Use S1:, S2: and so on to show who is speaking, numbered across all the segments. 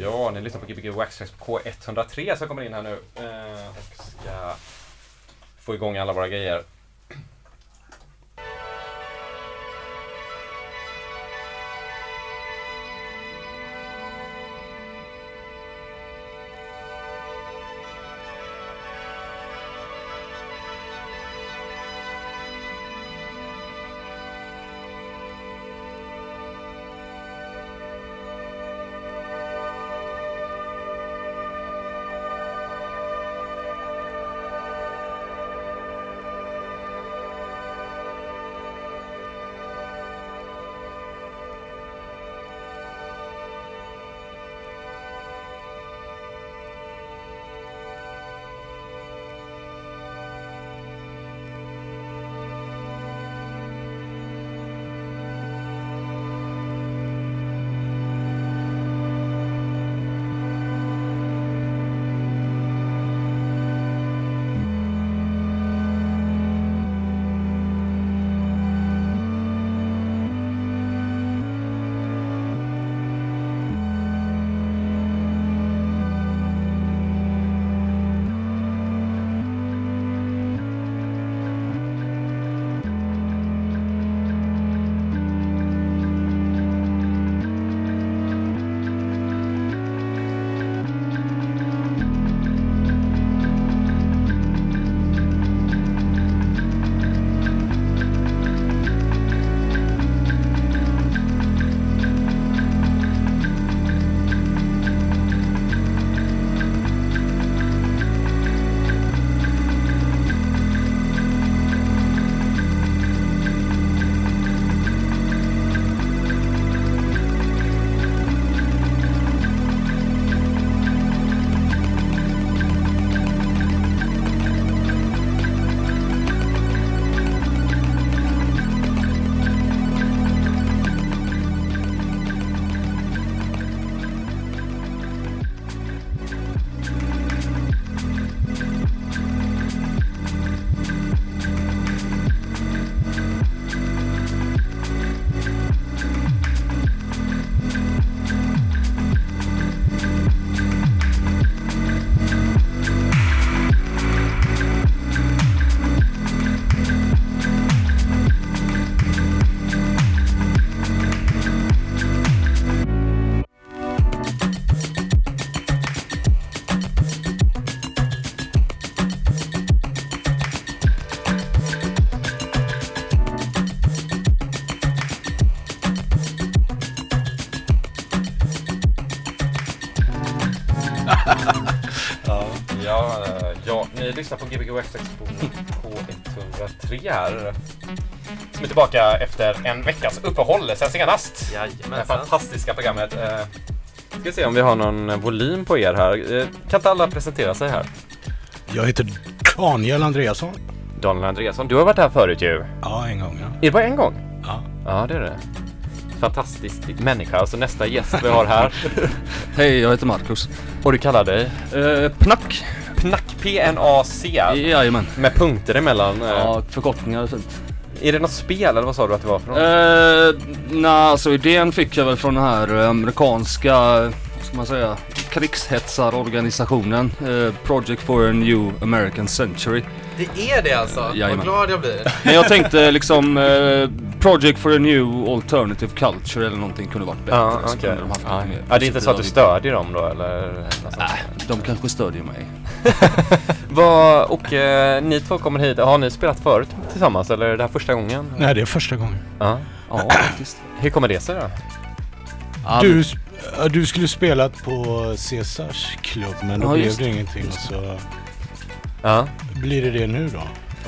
S1: Ja, ni lyssnar på Gbg Waxtrax på K103 som kommer in här nu eh, och ska få igång alla våra grejer. Lyssnar på Gbg Waxtrax på K103 här. Som är tillbaka efter en veckas uppehåll sen senast. Det här
S2: Jajamensan.
S1: fantastiska programmet. Eh, Ska se om vi har någon volym på er här. Eh, Kan inte alla presentera sig här?
S3: Jag heter Daniel Andreasson.
S1: Daniel Andreasson, du har varit här förut ju.
S3: Ja, en gång ja.
S1: Är det bara en gång?
S3: ja.
S1: Ja, det är det. Fantastisk människa. Alltså nästa gäst vi har här.
S4: Hej, jag heter Marcus.
S1: Och du kallar dig?
S4: Eh, Pnack.
S1: Pnack, P-N-A-C.
S4: Jajamän.
S1: Med punkter emellan. Eh,
S4: Ja, förkortningar och sånt.
S1: Är det något spel eller vad sa du att det var för något?
S4: Eh, nej, alltså idén fick jag väl från den här amerikanska, vad ska man säga, krigshetsarorganisationen. Eh, Project for a New American Century.
S2: Det är det alltså?
S4: Jajamän.
S2: Vad glad jag blir.
S4: Men jag tänkte liksom eh, Project for a New Alternative Culture eller någonting kunde varit bättre.
S1: Ja,
S4: kunde de haft
S1: Ja.
S4: mer
S1: ja, det är inte så att du stödjer dem då eller?
S4: vibbar. De kanske stödjer mig.
S1: Vad, och eh, ni två kommer hit, har ni spelat förut tillsammans eller är det här första gången?
S3: Nej, det är första gången.
S1: Ja.
S4: Ja, faktiskt.
S1: Hur kommer det sig då?
S3: Du, du skulle spelat på Caesars klubb, men då
S4: Ja,
S3: blev det ingenting. Så
S1: Ja.
S3: blir det det nu då?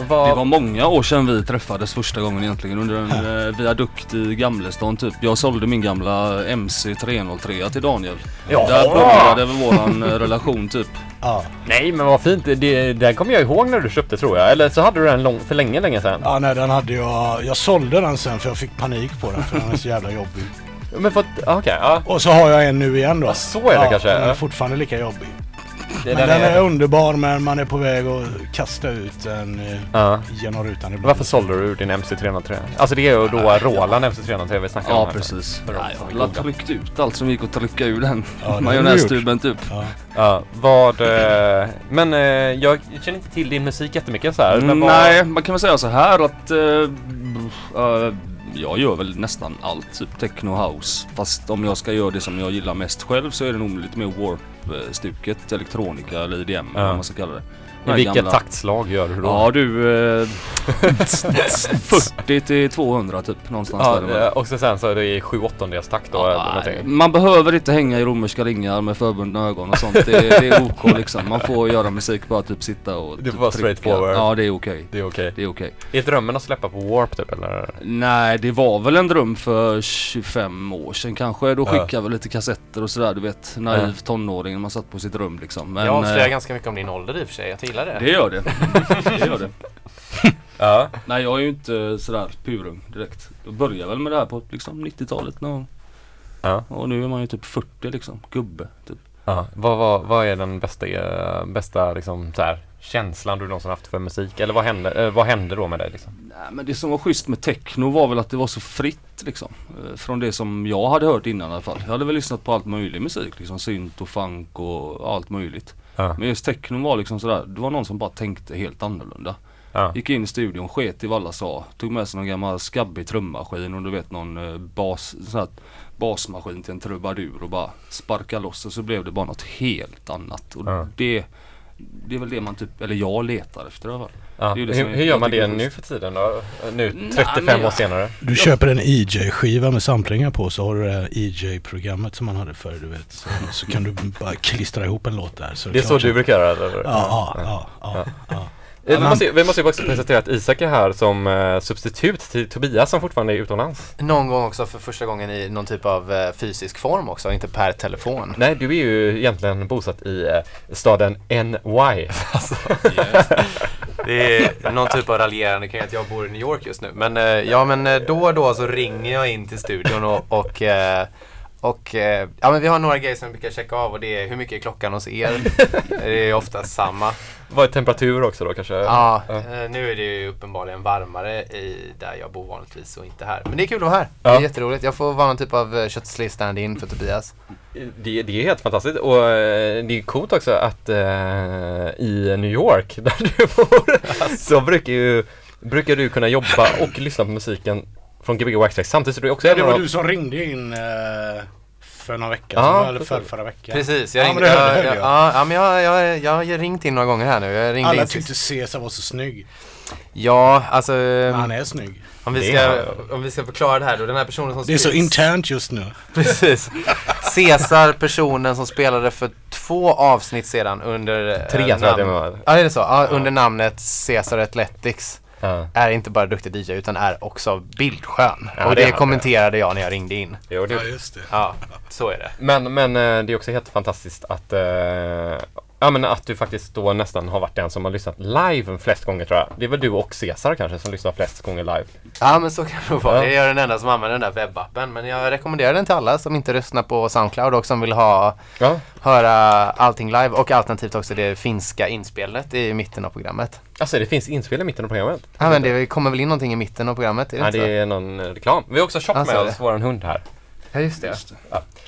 S1: Vad,
S4: Det var många år sedan vi träffades första gången egentligen under en eh, viadukt i Gamlestan typ. Jag sålde min gamla MC303 till Daniel.
S1: Jaha!
S4: Där började väl våran eh, relation typ.
S3: Ja.
S1: Nej men vad fint, det, det där kommer jag ihåg när du köpte tror jag. Eller så hade du den lång, för länge, länge sedan.
S3: Ja, nej, den hade jag... Jag sålde den sen för jag fick panik på den för den är så jävla jobbig.
S1: Men för att, okej, ja.
S3: Och så har jag en nu igen då.
S1: Ja, så är det kanske.
S3: Den är
S1: Ja.
S3: fortfarande lika jobbig.
S1: Det-
S3: Men den är underbar men man är på väg att kasta ut den eh,
S1: Ja.
S3: genom rutan ibland.
S1: Varför sålde du din MC303? Alltså det är ju då Roland MC303 vi snackar om
S4: Ja
S1: här.
S4: precis. Jag har tryckt ut allt som gick att trycka ur den
S3: Ja,
S4: majonnästuben typ.
S3: Ja.
S1: Ja, vad... Eh, men eh, jag känner inte till din musik jättemycket så här. Men
S4: Mm,
S1: vad,
S4: Nej, man kan väl säga så här att eh, eh, jag gör väl nästan allt, typ techno house. Fast om jag ska göra det som jag gillar mest själv så är det nog lite mer warp-stuket, elektronika eller IDM eller
S1: Ja.
S4: vad man ska kalla det.
S1: I vilket taktslag gör du då?
S4: Ja du, eh, 40 till 200 typ någonstans
S1: Ja,
S4: däremellan.
S1: eh, och så sen så är det i 7 åttondels takt då?
S4: Ja, man behöver inte hänga i romerska ringar med förbundna ögon och sånt. Det, det är OK liksom. Man får göra musik bara typ sitta och
S1: Det
S4: typ
S1: var
S4: trycka.
S1: straightforward.
S4: Ja det är okej.
S1: Det är okej.
S4: Det är okej.
S1: Är drömmen att släppa på Warp typ eller?
S4: Nej, det var väl en dröm för 25 år sedan kanske. Då
S1: Ja.
S4: skickade jag väl lite kassetter och sådär, du vet. Naiv tonåring när man satt på sitt rum liksom. Men
S2: jag avslöjar
S4: eh,
S2: ganska mycket om din ålder i och för sig. Gillar det.
S4: det gör det. det gör det.
S1: Ja.
S4: Nej, jag är ju inte sådär purung direkt. Jag började väl med det här på liksom 90-talet någon.
S1: Ja.
S4: Och nu är man ju typ 40 liksom. Gubbe, typ.
S1: ja. Vad, vad, vad är den bästa, eh, bästa liksom, så här, känslan du någonsin haft för musik? Eller vad hände, eh, vad hände då med dig liksom?
S4: Nej, men det som var schysst med techno var väl att det var så fritt liksom. Eh, Från det som jag hade hört innan i alla fall. Jag hade väl lyssnat på allt möjligt musik liksom. Synt och funk och allt möjligt.
S1: Ja.
S4: Men just techno var liksom sådär. Det var någon som bara tänkte helt annorlunda.
S1: Ja.
S4: Gick in i studion, sket i vad alla sa. Tog med sig någon gammal skabbig trummaskin och du vet någon eh, bas, sån här basmaskin till en trubadur och bara sparka loss och så blev det bara något helt annat. Och
S1: Ja.
S4: det, det är väl det man typ, eller jag letar efter i alla fall.
S1: Ja. Hur, hur gör man det nu för tiden då? Nu
S4: Nej,
S1: 35
S4: men
S1: år
S4: jag-
S1: senare?
S3: Du köper en EJ-skiva med samplingar på så har du det här EJ-programmet som man hade förr du vet. Så, så kan du bara klistra ihop en låt där. Så
S1: Det är så du brukar göra eller?
S3: Ja, ja, ja, ja, ja.
S1: Vi måste, ju- vi måste ju också presentera att Isak är här som eh, substitut till Tobias som fortfarande är utomlands.
S2: Någon gång också för första gången i någon typ av eh, fysisk form också, inte per telefon.
S1: Nej, du är ju egentligen bosatt i eh, staden NY.
S2: Det är någon typ av raljerande kring att jag bor i New York just nu. Men eh, ja, men eh, då och då så ringer jag in till studion och, och eh, och eh, ja men vi har några grejer som vi brukar checka av och det är hur mycket är klockan hos er? det är oftast samma.
S1: Vad är temperatur också då kanske?
S2: Ja,
S1: Ja.
S2: eh, nu är det ju uppenbarligen varmare i där jag bor vanligtvis och inte här. Men det är kul att vara här. Det
S1: Ja.
S2: är jätteroligt. Jag får vara någon typ av eh, köttslig stand-in för Tobias.
S1: Det, det är helt fantastiskt och eh, det är coolt också att eh, i New York där du bor så brukar, ju, brukar du kunna jobba och lyssna på musiken från Gbg Waxtrax samtidigt som du också är
S3: Det var
S1: av
S3: du som ringde in eh, för några veckor
S1: Ja,
S3: sedan, eller för, förra veckan.
S2: Precis, jag
S3: Ja, men
S2: ringde.
S3: det hörde-
S2: jag, jag,
S3: jag.
S2: ja, ja, men jag, jag, jag har ringt in några gånger här nu. Jag ringde
S3: Alla
S2: in
S3: tyckte. Cesar var så snygg.
S2: Ja, alltså
S3: Men han är snygg.
S2: om vi, ska,
S1: är
S2: om vi ska förklara det här då. Den här personen som
S3: Det är så internt just nu.
S2: Precis. Cesar, personen som spelade för två avsnitt sedan under eh,
S1: Tre tror jag det
S2: namn-
S1: var.
S2: Ja, är det så? Ja, under namnet Cesar Athletics.
S1: Ja.
S2: Är inte bara duktig DJ utan är också bildskön.
S1: Ja,
S2: och
S1: det
S2: det, kommenterade jag när jag ringde in.
S1: Jo, det,
S3: just det.
S2: Ja, så är det.
S1: Men, men eh, det är också helt fantastiskt att eh, Ja men att du faktiskt då nästan har varit den som har lyssnat live flest gånger tror jag. Det är väl du och Cesar kanske som lyssnar flest gånger live.
S2: Ja men så kan det nog vara.
S1: Ja.
S2: Jag är den enda som använder den där webbappen. Men jag rekommenderar den till alla som inte lyssnar på Soundcloud och som vill ha
S1: Ja.
S2: höra allting live och alternativt också det finska inspelet i mitten av programmet.
S1: Alltså det finns inspel i mitten av programmet.
S2: Ja men det kommer väl in någonting i mitten av programmet? Är det
S1: Ja,
S2: inte
S1: det är någon reklam. Vi har också Chop
S2: Ja, så
S1: med
S2: det.
S1: oss, våran hund här.
S2: Ja just det.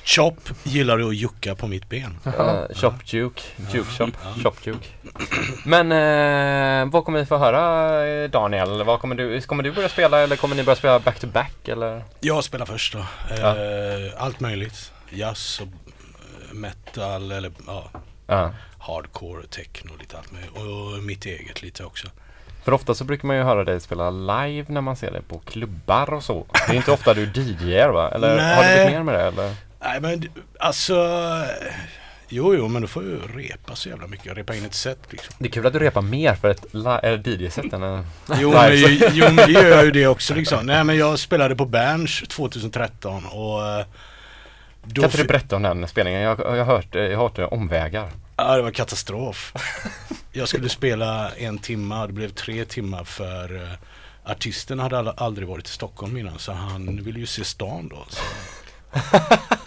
S3: Chop gillar du att jucka på mitt ben.
S1: Uh, chop Juke, Juke Chop, Chop Juke. Men eh, vad kommer vi få höra eh, Daniel? Vad kommer, du, kommer du börja spela eller kommer ni börja spela back to back eller?
S3: Jag spelar först då.
S1: Ja.
S3: Allt möjligt. Jazz och metal eller ja,
S1: Ja.
S3: hardcore, techno, lite allt möjligt. Och mitt eget lite också.
S1: För ofta så brukar man ju höra dig spela live när man ser dig på klubbar och så. Det är inte ofta du DJar va? Eller har du
S3: Nej.
S1: gått ner med det eller?
S3: Nej men alltså eh, Jo jo men då får jag ju repa så jävla mycket. Repa in ett set liksom.
S1: Det är kul att du repar mer för ett eller DJ-set än en
S3: Jo men, ju- jo men det gör jag ju det också liksom. Nej men jag spelade på Berns 2013 och eh, då
S1: Kan inte du berätta om den spelningen? Jag, jag hört, jag har hört omvägar.
S3: Ja det var katastrof. Jag skulle spela en timma, det blev tre timmar för artisten hade aldrig varit i Stockholm innan så han ville ju se stan då. Så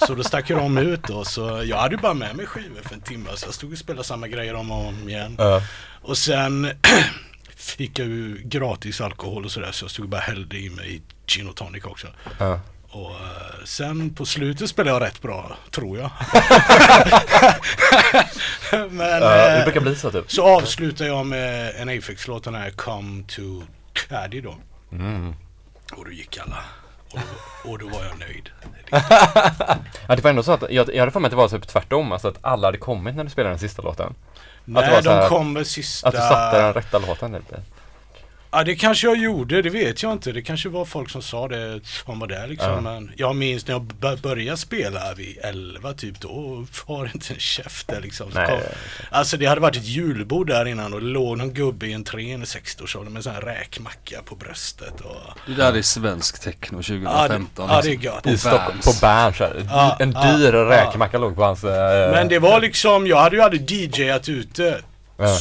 S3: Så då stack ju de ut då. Så jag hade ju bara med mig skivor för en timme. Så jag stod och spelade samma grejer om och om igen.
S1: Ja.
S3: Och sen fick jag ju gratis alkohol och sådär. Så jag stod och bara hällde i mig gin och tonic också.
S1: Ja.
S3: Och eh, sen på slutet spelade jag rätt bra, tror jag. Men
S1: Ja, det
S3: eh,
S1: brukar bli så typ.
S3: så avslutar jag med en Aphex-låt, den här Come to Caddy då.
S1: Mm.
S3: Och då gick alla. Och och då var jag nöjd.
S1: Ja, det var ändå så att jag, jag hade för mig att det var typ tvärtom, alltså att alla hade kommit när du spelade den sista låten.
S3: Nej,
S1: var så här-
S3: de kommer sista...
S1: Att du satte den rätta låten lite.
S3: Ja, det kanske jag gjorde, det vet jag inte. Det kanske var folk som sa det som var där liksom.
S1: Ja.
S3: Men jag minns när jag började spela vid 11 typ, då var det inte en käft där liksom.
S1: Nej.
S3: kom, alltså det hade varit ett julbord där innan och det låg någon gubbe i en tren i 60-årsåldern med en sån här räkmacka på bröstet. Och,
S4: Det där är svensk techno 2015.
S3: ja, det, ja, det är gött.
S1: I Stockholm, på Berns.
S3: Ja,
S1: en
S3: ja,
S1: dyr
S3: ja.
S1: räkmacka låg på hans... eh,
S3: Men det var liksom, jag hade ju aldrig DJat ute.
S1: Ja.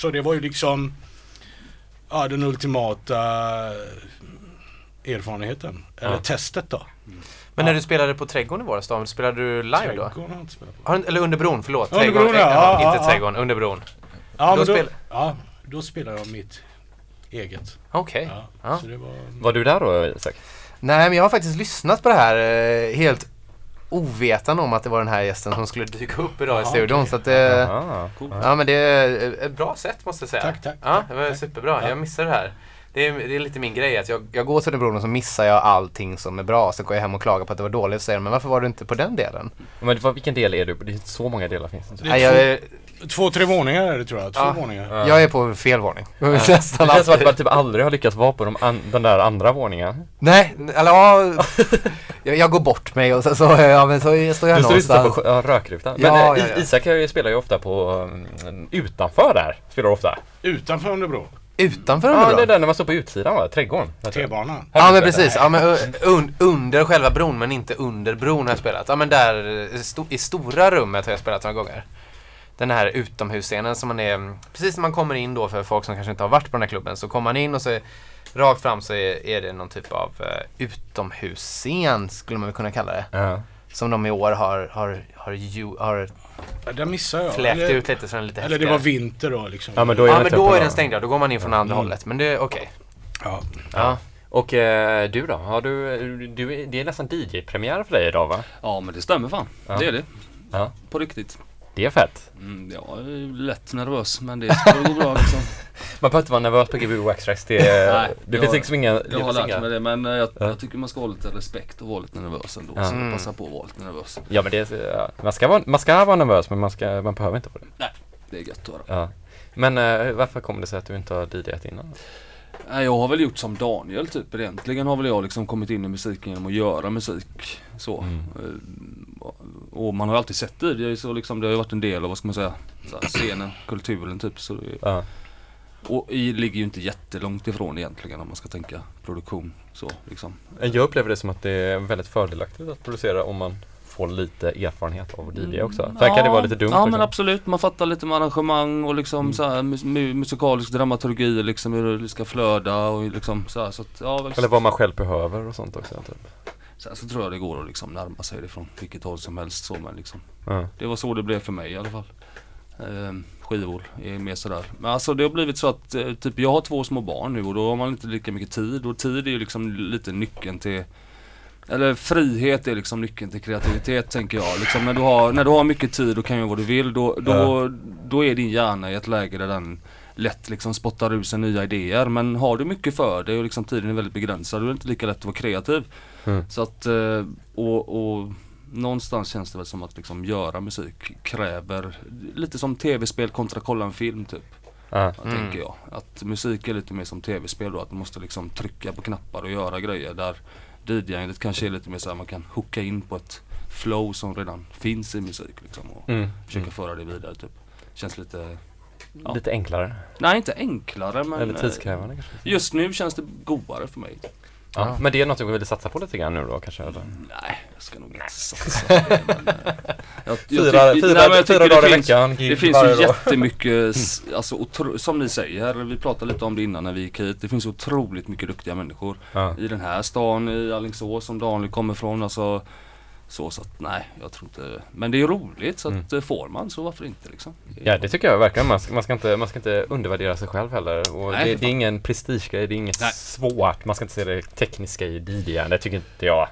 S3: Så det var ju liksom ja, den ultimata erfarenheten. Eller
S1: Ja.
S3: testet då.
S2: Men när du spelade på Trädgården i våras då, spelade du live då?
S3: Trädgården har jag inte spelat på.
S2: Har du- Eller under bron, förlåt.
S3: Under bron, ja.
S2: ja,
S3: Ja,
S2: inte
S3: ja,
S2: Trädgården, under bron.
S3: Ja,
S2: Då spel-
S3: ja, då spelade jag mitt eget.
S2: Okej.
S3: Ja,
S2: Ja.
S3: Var...
S1: Var du där då Isak?
S2: Nej, men jag har faktiskt lyssnat på det här eh, helt ovetande om att det var den här gästen som skulle dyka upp idag i studion.
S3: okej.
S2: Så att det,
S1: Aha.
S2: ja, men det är ett bra sätt måste jag säga.
S3: Tack, tack,
S2: Ja, det var
S3: tack.
S2: superbra.
S3: Ja.
S2: Jag missade det här. Det är, det är lite min grej att jag, jag går till den bron och så missar jag allting som är bra. Så går jag hem och klagar på att det var dåligt och säger men varför var du inte på den delen?
S1: Men det var, vilken del är du på? Det är så många delar finns det inte.
S2: Nej, jag,
S3: Två, tre våningar är det tror jag. Två
S2: Ja.
S3: våningar.
S1: Ja.
S2: jag är på fel våning.
S1: Det
S2: Nästan
S1: känns som att
S2: alltid.
S1: man typ aldrig har lyckats vara på de an- den där andra våningen.
S2: Nej, eller ja, jag, jag går bort mig och så, så, ja, men så står jag
S1: Du står ju
S2: någonstans.
S1: på ja, rökrutan.
S2: Ja,
S1: Men
S2: ja,
S1: eh,
S2: ja.
S1: I- Isak eh, spelar ju ofta på um, utanför där. Spelar du ofta.
S3: Utanför Underbro.
S2: Utanför
S1: Ja,
S2: under
S1: det är
S2: bron?
S1: där när man står på utsidan va? Trädgården.
S3: T-banan.
S2: Ja men precis, ja, men, u- un, under själva bron men inte under bron har jag spelat. Ja men där eh, sto, i stora rummet har jag spelat några gånger. Den här utomhusscenen som man är, precis när man kommer in då för folk som kanske inte har varit på den här klubben så kommer man in och så är, rakt fram så är, är det någon typ av uh, utomhusscen skulle man väl kunna kalla det.
S1: Ja.
S2: Som de i år har, har, har, ju, har
S3: Ja, där missade jag.
S2: fläkt
S3: Eller,
S2: ut lite så den är lite
S3: eller det
S2: häftigare.
S3: var vinter då liksom.
S1: Ja, men då är
S2: Ja
S1: den
S2: men då är den stängd då går man in från andra
S3: Mm.
S2: hållet. Men det är okej.
S3: Ja.
S2: Ja.
S1: Och eh, du då? Har du, du, det är nästan DJ-premiär för dig idag va?
S4: Ja men det stämmer fan.
S1: Ja.
S4: Det är det.
S1: Ja.
S4: På riktigt.
S1: Det är fett.
S4: Mm, jag är lätt nervös men det ska gå bra liksom.
S1: Man behöver inte vara nervös på Gbg Waxtrax. Det,
S4: Nej,
S1: det
S4: jag-
S1: finns liksom inga... Det
S4: Jag har lärt mig det men eh, jag,
S1: Ja.
S4: jag tycker man ska ha lite respekt och vara lite nervös ändå.
S1: Ja.
S4: Så
S2: Mm.
S4: passa på att vara lite nervös.
S1: ja men det ja. man, ska vara, man ska vara nervös men man, ska, man behöver inte vara det.
S4: Det är gött att höra.
S1: Ja. Men eh, varför kommer det sig att du inte har DJat innan?
S4: Jag har väl gjort som Daniel typ. Egentligen har väl jag liksom kommit in i musiken genom att göra musik. Så.
S1: Mm.
S4: Eh, Och man har ju alltid sett det. Det, är så liksom, det har ju varit en del av, vad ska man säga, scenen, kulturen typ. Så det,
S1: Ja.
S4: och i ligger ju inte jättelångt ifrån egentligen om man ska tänka produktion. Så liksom.
S1: Jag upplever det som att det är väldigt fördelaktigt att producera om man får lite erfarenhet av DJ också. För här kan det vara lite dumt
S4: Ja
S1: också.
S4: men absolut, man fattar lite med arrangemang och liksom
S1: Mm.
S4: så här, mus- mu- musikalisk dramaturgi liksom hur det ska flöda och liksom så här, så att, ja, väl,
S1: Eller vad man själv behöver och sånt också. Typ.
S4: Sen så tror jag det går att liksom närma sig det från vilket håll som helst så men liksom
S1: Ja.
S4: Det var så det blev för mig i alla fall. Ehm, skivor är mer sådär. Men alltså det har blivit så att eh, typ jag har två små barn nu och då har man inte lika mycket tid och tid är ju liksom lite nyckeln till eller frihet är liksom nyckeln till kreativitet tänker jag. Liksom när, du har, när du har mycket tid och kan göra vad du vill då, då,
S1: Ja.
S4: då är din hjärna i ett läge där den lätt liksom spottar ur sig nya idéer. Men har du mycket för dig och liksom tiden är väldigt begränsad då är det inte lika lätt att vara kreativ.
S1: Mm.
S4: Så att, eh, och, och någonstans känns det väl som att liksom göra musik kräver lite som tv-spel kontra kolla en film typ.
S1: Ja.
S2: Mm.
S4: Tänker jag. Att musik är lite mer som tv-spel då. Att man måste liksom trycka på knappar och göra grejer där DJandet kanske är lite mer så här man kan hooka in på ett flow som redan finns i musik liksom. Och
S1: Mm.
S4: försöka föra det vidare typ. Känns lite, Ja.
S1: Lite enklare.
S4: nej inte enklare men
S1: Eller
S4: eh,
S1: tidskrävande kanske.
S4: just nu känns det godare för mig.
S1: Ja. Men det är något du vill satsa på lite grann nu då kanske? Eller?
S4: Nej, jag ska nog inte satsa på det. Men, jag, jag
S1: Fyra, fyra,
S4: nej, men
S1: fyra dagar i veckan,
S4: Det finns ju
S1: dag.
S4: jättemycket, s- alltså, otro, som ni säger, vi pratade lite om det innan när vi gick hit. Det finns otroligt mycket duktiga människor
S1: Ja.
S4: i den här stan, i Alingsås som Daniel kommer från. Alltså, Så, så att nej, jag tror inte. Men det är roligt så
S1: Mm.
S4: att eh, får man så varför inte liksom.
S1: Ja det tycker jag verkligen. Man ska, man ska, inte, man ska inte undervärdera sig själv heller. Och
S4: Nej,
S1: det, det är ingen prestigegrej, det är inget
S4: Nej.
S1: svårt. Man ska inte se det tekniska i DJn. Det tycker inte jag.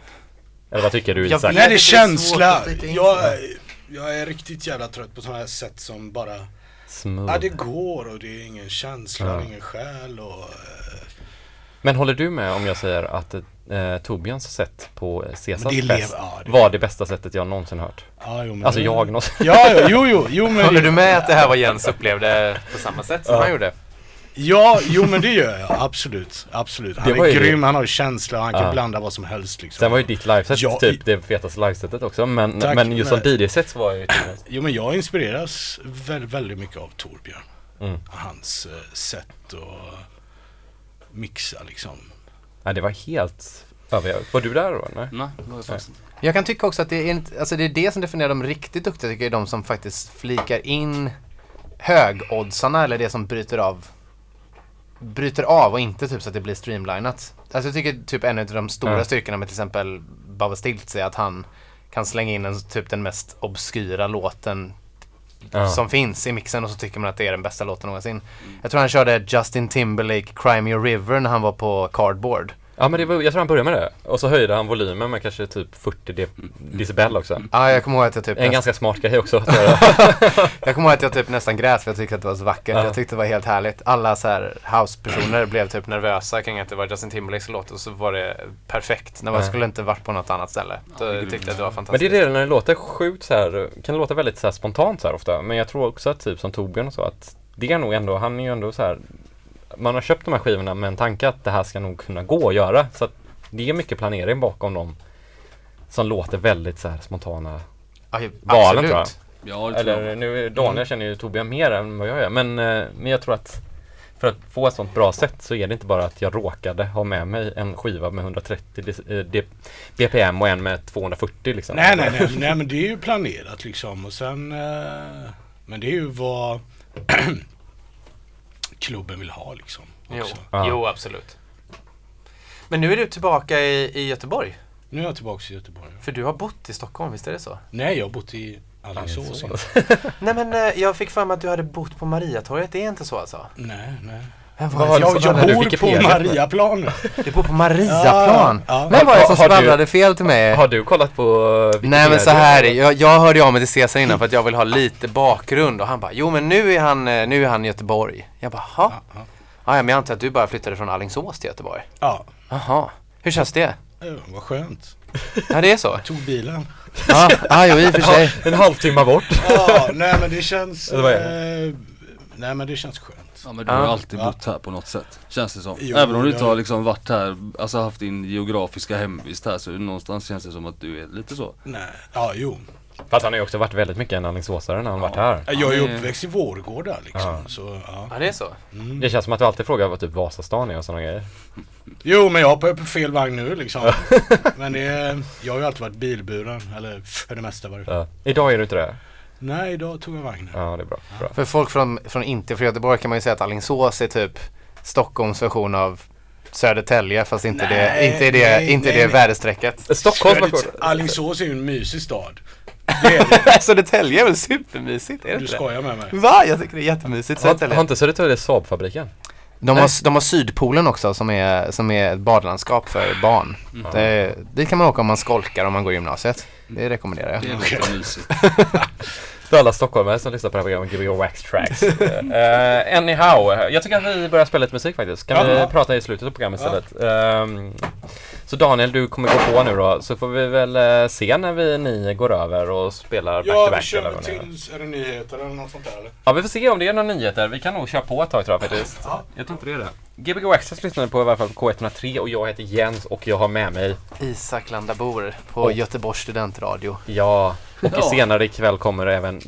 S1: Eller vad tycker du
S2: Jag
S1: Isak?
S2: vet.
S3: Nej det är känsla. Jag, jag är riktigt jävla trött på sådana här sätt som bara
S1: Smooth.
S3: Ja det går och det är ingen känsla,
S1: Ja.
S3: ingen själ och eh,
S1: Men håller du med om jag säger att eh, Torbjörns sätt på Caesars
S3: det
S1: fest
S3: ja, det-
S1: var det bästa sättet jag någonsin hört?
S3: ja, jo, men
S1: Alltså
S3: det-
S1: jag någonsin.
S3: Ja, ja, jo, jo, jo men
S2: Håller
S3: det,
S2: du med att det här var Jens upplevde på samma sätt som
S1: Ja.
S2: han gjorde?
S3: Ja, jo men det gör jag absolut, absolut. Han
S1: Det
S3: är grym, han har känsla, han kan
S1: Ja.
S3: blanda vad som helst liksom.
S1: Sen var ju ditt liveset
S3: Ja,
S1: typ det fetaste livesetet också. Men,
S3: Tack,
S1: men just som
S3: men-
S1: DJ-set så var jag ju.
S3: Jo men jag inspireras väldigt, väldigt mycket av Torbjörn.
S1: Mm.
S3: Hans eh, sätt att mixa liksom.
S1: Nej det var helt över. Var du där då? Nej?
S4: Nej, det var jag faktiskt inte.
S2: Jag kan tycka också att det är, inte, alltså det är det som definierar dem riktigt duktiga tycker jag, är de som faktiskt flikar in högoddsarna eller det som bryter av bryter av och inte typ så att det blir streamlinat. Alltså jag tycker typ en av de stora
S1: Ja.
S2: styrkorna med till exempel Baba Stiltz är att han kan slänga in en, typ den mest obskyra låten
S1: Ja.
S2: som finns i mixen och så tycker man att det är den bästa låten någonsin. Jag tror han körde Justin Timberlake Cry Me a River när han var på Cardboard.
S1: Ja men det var, jag tror han började med det. Och så höjde han volymen med kanske typ 40 de decibel också.
S2: Ja, jag kommer ihåg att jag typ
S1: En ganska smart grej också att göra.
S2: Jag kommer ihåg att jag typ nästan grät för jag tyckte att det var så vackert.
S1: Ja.
S2: Jag tyckte det var helt härligt. Alla så här house-personer blev typ nervösa kring att det var Justin Timberlakes låt och så var det perfekt. När man skulle inte varit på något annat ställe. Då
S4: Ja,
S2: tyckte jag att det var
S1: Men
S2: fantastiskt.
S1: det är det när det låter sjukt så här, kan det låta väldigt så här spontant så här ofta. Men jag tror också att typ som Torbjörn och så att det är nog ändå, han är ju ändå så här man har köpt de här skivorna med en tanke att det här ska nog kunna gå att göra. Så att det är mycket planering bakom dem som låter väldigt så här spontana
S2: Ja, ju-
S1: valen, tror jag.
S2: absolut.
S4: Ja,
S1: Eller
S4: jag.
S1: nu, Daniel känner ju Torbjörn mer än vad jag gör. Men, eh, men jag tror att för att få ett sånt bra sätt så är det inte bara att jag råkade ha med mig en skiva med 130 dis- eh, BPM och en med 240 liksom.
S3: Nej, nej, nej, nej, men det är ju planerat liksom och sen eh, Men det är ju vad klubben vill ha liksom.
S2: Jo.
S3: Också.
S1: Ja.
S2: jo, absolut. Men nu är du tillbaka i, i Göteborg.
S3: Nu är jag tillbaka i Göteborg.
S2: För du har bott i Stockholm, visst är det så?
S3: Nej, jag har bott i Alingsås.
S2: Nej men eh, jag fick för mig att du hade bott på Mariatorget, det är inte så alltså?
S3: Nej, nej.
S2: Vem
S1: Vad
S2: var det som
S3: Jag, jag bor på? Mariaplan.
S2: Du bor på Mariaplan?
S3: Ja, ja.
S2: Vem var det som svamlade fel till mig?
S1: Har du kollat på Wikipedia?
S2: Nej men så här, jag, jag hörde av mig till Cesar innan för att jag vill ha lite bakgrund och han bara Jo men nu är han, eh, nu är han i Göteborg Jag bara, jaha?
S3: Ja, ja.
S2: Ja, ja, men jag antar att du bara flyttade från Alingsås till Göteborg
S3: Ja,
S2: Jaha, hur känns det?
S3: det var skönt.
S2: Ja det är så?
S3: Tog bilen.
S2: Ja, ah, jo i och för sig
S1: En halvtimme bort.
S3: Ja, nej men det känns...
S1: Vad
S3: Eh, nej men det känns skönt.
S4: Ja men du har ju alltid bott här på något sätt. Känns det som.
S3: Jo,
S4: Även om du inte har liksom varit här, alltså haft din geografiska hemvist här så någonstans känns det som att du är lite så.
S3: Nej, ja jo.
S1: Fast han har ju också varit väldigt mycket en alingsåsare när han varit här.
S3: Jag är
S4: Ja,
S3: ju uppväxt i Vårgårda liksom.
S1: Ja.
S3: Så, ja.
S2: Ja det är så?
S3: Mm.
S1: Det känns som att du alltid frågar vad typ Vasastan är och sådana grejer.
S3: Jo men jag hoppar på fel vagn nu liksom. men det är, jag har ju alltid varit bilburen. Eller för det mesta var det.
S1: Ja. Idag är du inte det?
S3: Nej, idag tog jag vagnen.
S1: Ja, det är bra. bra.
S2: För folk från, från inte från Göteborg kan man ju säga att Alingsås är typ Stockholms version av Södertälje fast inte det,
S3: Nej,
S2: inte det,
S3: nej,
S2: inte
S3: nej,
S2: det
S3: nej.
S2: väderstrecket.
S1: Version.
S3: Alingsås är ju en mysig stad. Det är det.
S2: Södertälje är väl supermysigt? Är det
S3: Du
S2: inte det?
S3: skojar med mig.
S2: Va? Jag tycker det är jättemysigt
S1: Har, har inte Södertälje Saabfabriken?
S2: De
S1: Nej.
S2: har, de har Sydpolen också som är, som är ett badlandskap för barn. Det, det kan man åka om man skolkar om man går i gymnasiet. Det rekommenderar jag.
S4: Det är mysigt.
S1: För alla stockholmare som lyssnar på det här programmet, Gbg Wax Tracks. uh, anyhow, jag tycker att vi börjar spela lite musik faktiskt. Kan
S3: Ja.
S1: vi prata i slutet av programmet istället? Ehm, så Daniel, du kommer gå på nu då, så får vi väl eh, se när vi, ni går över och spelar back to
S3: Ja, vi
S1: back.
S3: kör
S1: eller
S3: väl
S1: vad ni gör.
S3: till, är det nyheter eller något sånt där eller?
S1: Ja, vi får se om det är några nyheter. Vi kan nog köra på ett tag tror jag faktiskt.
S3: Ja.
S1: Jag tror inte det är det. Gbg Access lyssnar på i alla fall på K103 och jag heter Jens och jag har med mig,
S2: Isak Landabor på
S1: Och-
S2: Göteborgs studentradio.
S1: ja, och
S4: Ja.
S1: senare ikväll kommer även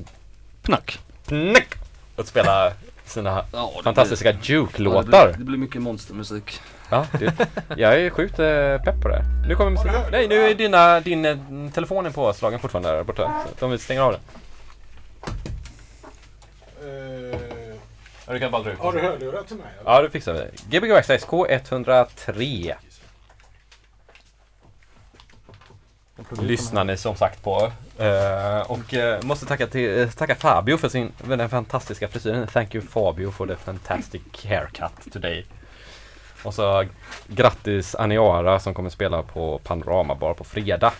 S4: Knack.
S1: Pnick att spela sina
S4: Ja,
S1: fantastiska
S4: blir- Ja, det,
S1: Juke-låtar.
S4: blir, det blir mycket monstermusik.
S1: Ja, det, jag är sjukt eh, pepp på det. Nu kommer musik. Nej, nu är dina, din eh, telefon är påslagen fortfarande där borta. Så vi stänger av den. Ja, du kan bara dra ut.
S3: Har du hörlurar till mig? eller?
S1: Ja, det fixar vi. Gbg Access K103. lyssnar ni som sagt på. Eh, och eh, måste tacka, till, eh, tacka Fabio för sin den fantastiska frisyren. Thank you Fabio for the fantastic haircut today. Och så grattis Aniara som kommer spela på Panorama Bar på fredag.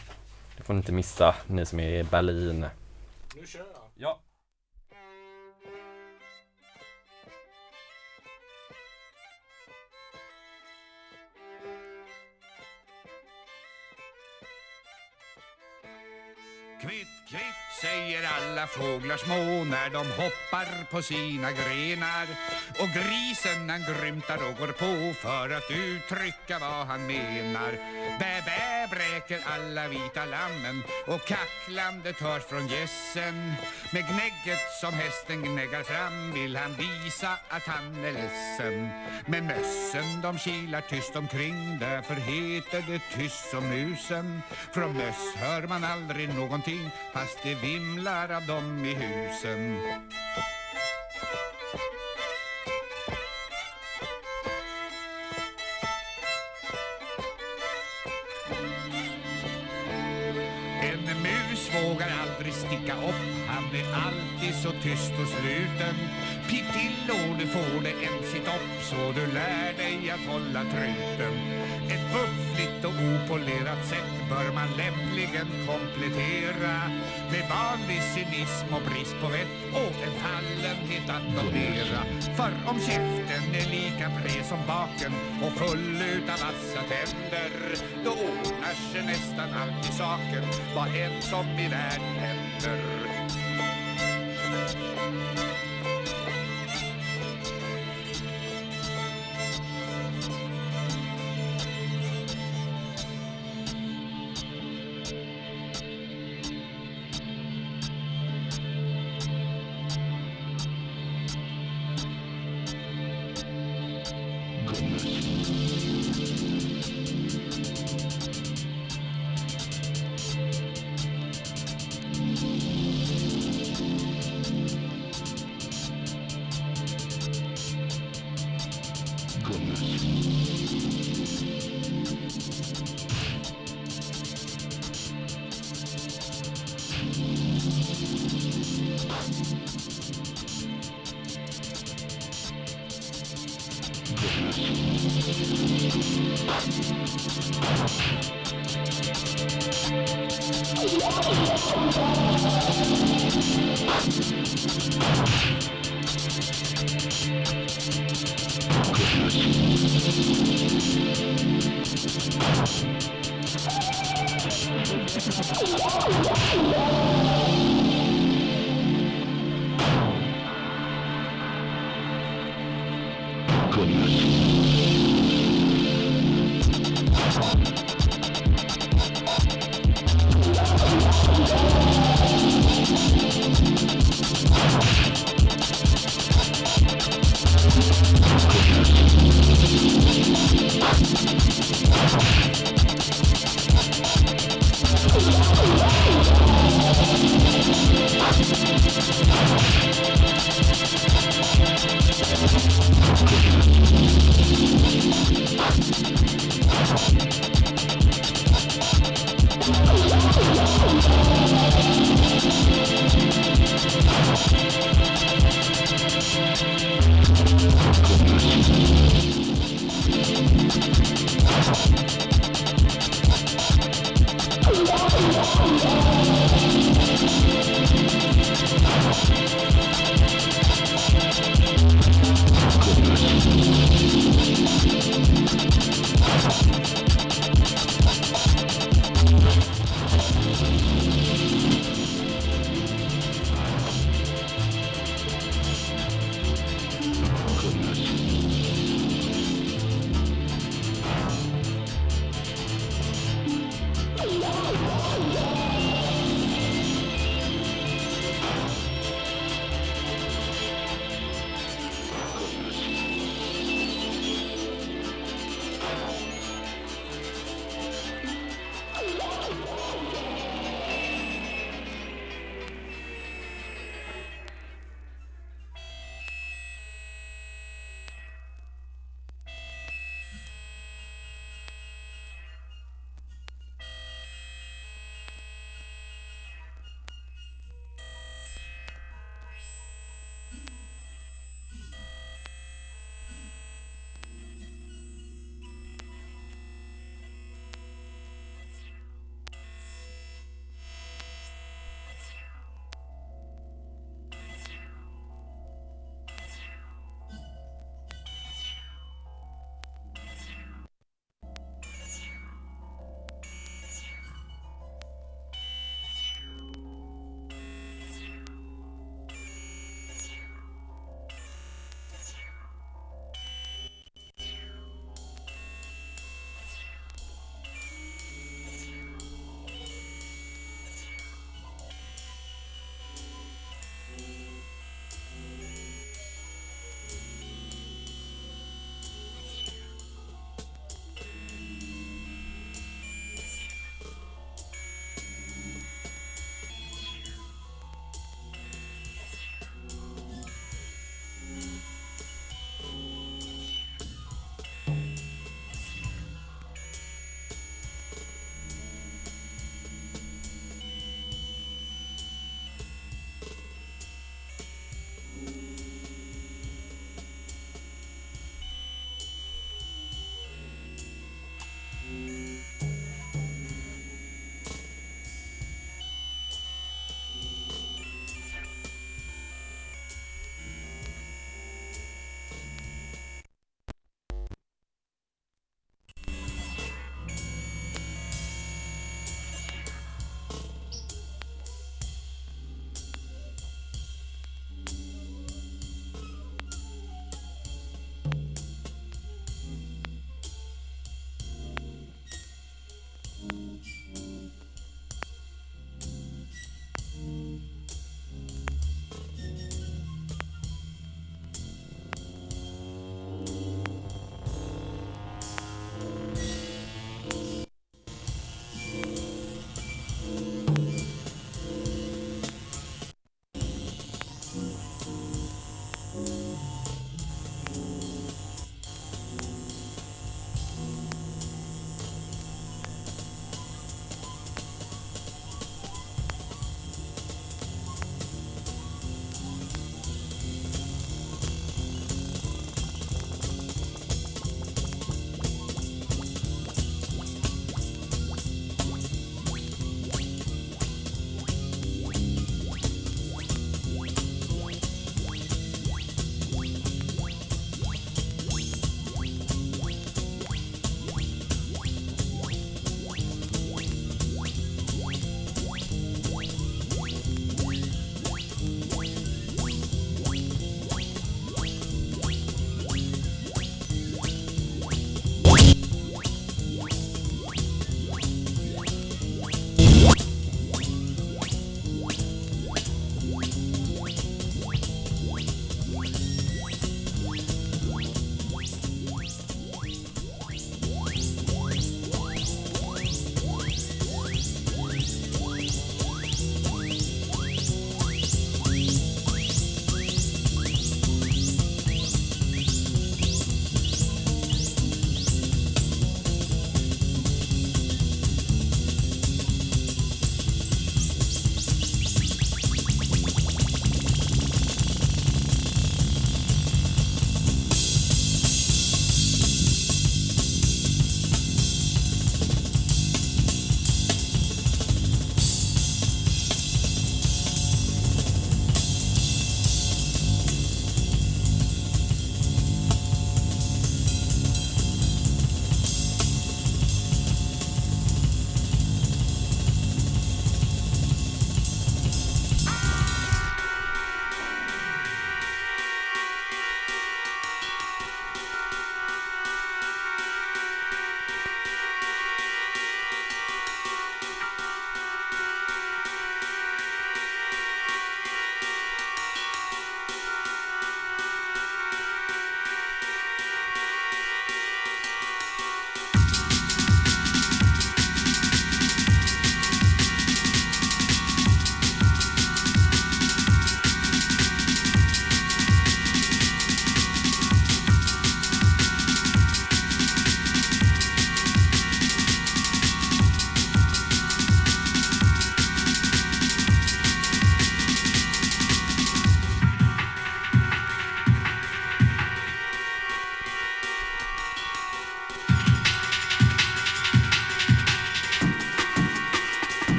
S1: Det får ni inte missa, ni som är i Berlin.
S3: Nu kör jag.
S1: Ja.
S5: Kvitt, kvitt säger alla fåglar små när de hoppar på sina grenar. Och grisen han grymtar och går på för att uttrycka vad han menar. Bä, bä bräker alla vita lammen och kacklandet hörs från gässen. Med gnägget som hästen gnäggar fram vill han visa att han är ledsen. Men mössen de kilar tyst omkring därför heter det tyst som musen. Från möss hör man aldrig någonting fast det vimlar av dem i husen. En mus vågar aldrig sticka upp, han är alltid så tyst och sluten. Pip till och du får det en sit-up så du lär dig att hålla truten. Ett buffligt och opolerat sätt bör man lämpligen komplettera med vanlig cynism och brist på vett och en fallenhet att notera. För om käften är lika bred som baken och full utav vassa tänder då ordnar sig nästan alltid saken vad än som i världen händer.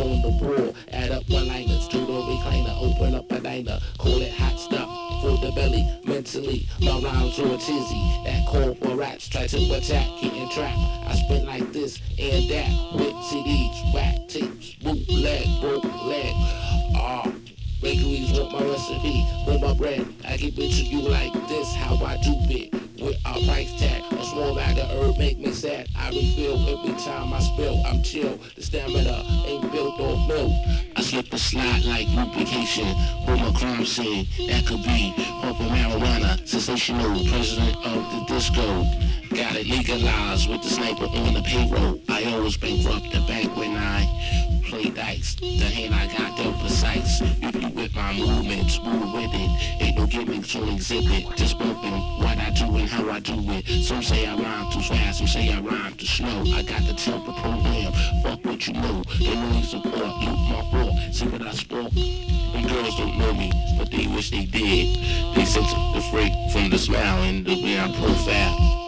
S6: On the brawl. Add up one liners to the recliner, open up a diner, call it hot stuff for the belly mentally. My rhymes a tizzy that call for rats. Try to attack, getting trapped. I spit like this and that with CDs, whack tapes, bootleg, broke leg. Ah. Bakeries want my recipe, want my bread. I give it to you like this, how I do it. With a price tag, a small bag of herb make me sad. I refill every time I spill. I'm chill, slide like lubrication from a crime scene. That could be pump of marijuana, sensational, president of the disco. Got it legalized with the sniper on the payroll. I always bankrupt the bank when I play dice. The hand I got dealt precise. You my movements, move with it. Ain't no gimmicks on exhibit. Just bumping what I do and how I do it. Some say I rhyme too fast, some say I rhyme too slow. I got the temper program. Fuck what you know. The noise of art, loop my walk. See what I spoke. Them girls don't know me, but they wish they did. They sense the freak from the smile and the way I profile.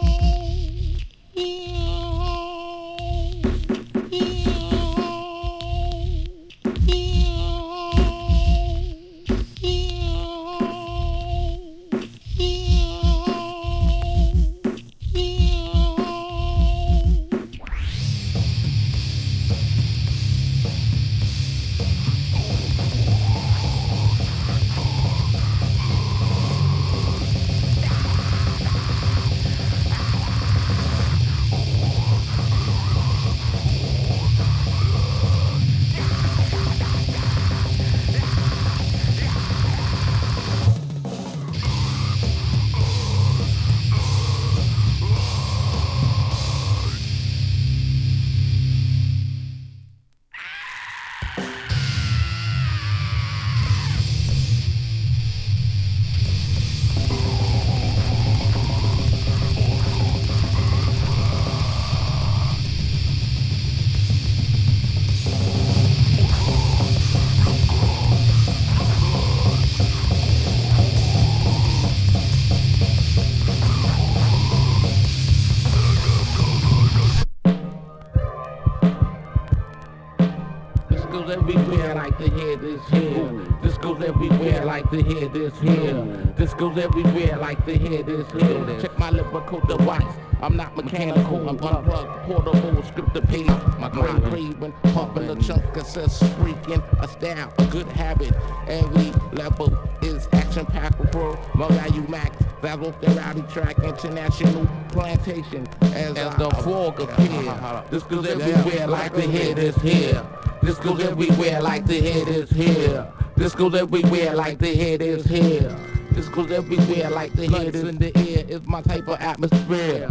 S6: Goes everywhere like the head is here. Check my lyrical device. I'm not mechanical. I'm unplugged, portable, scripted page. My oh, mind craving, pumping a chunk of says freaking a style, a good habit. Every level is action packed. My value max. That off the rowdy track, international plantation. As, the fog appears. This goes everywhere like the head is here. This goes everywhere like the head is here. This goes everywhere like the head is here. This goes everywhere like the head is in the air. It's my type of atmosphere.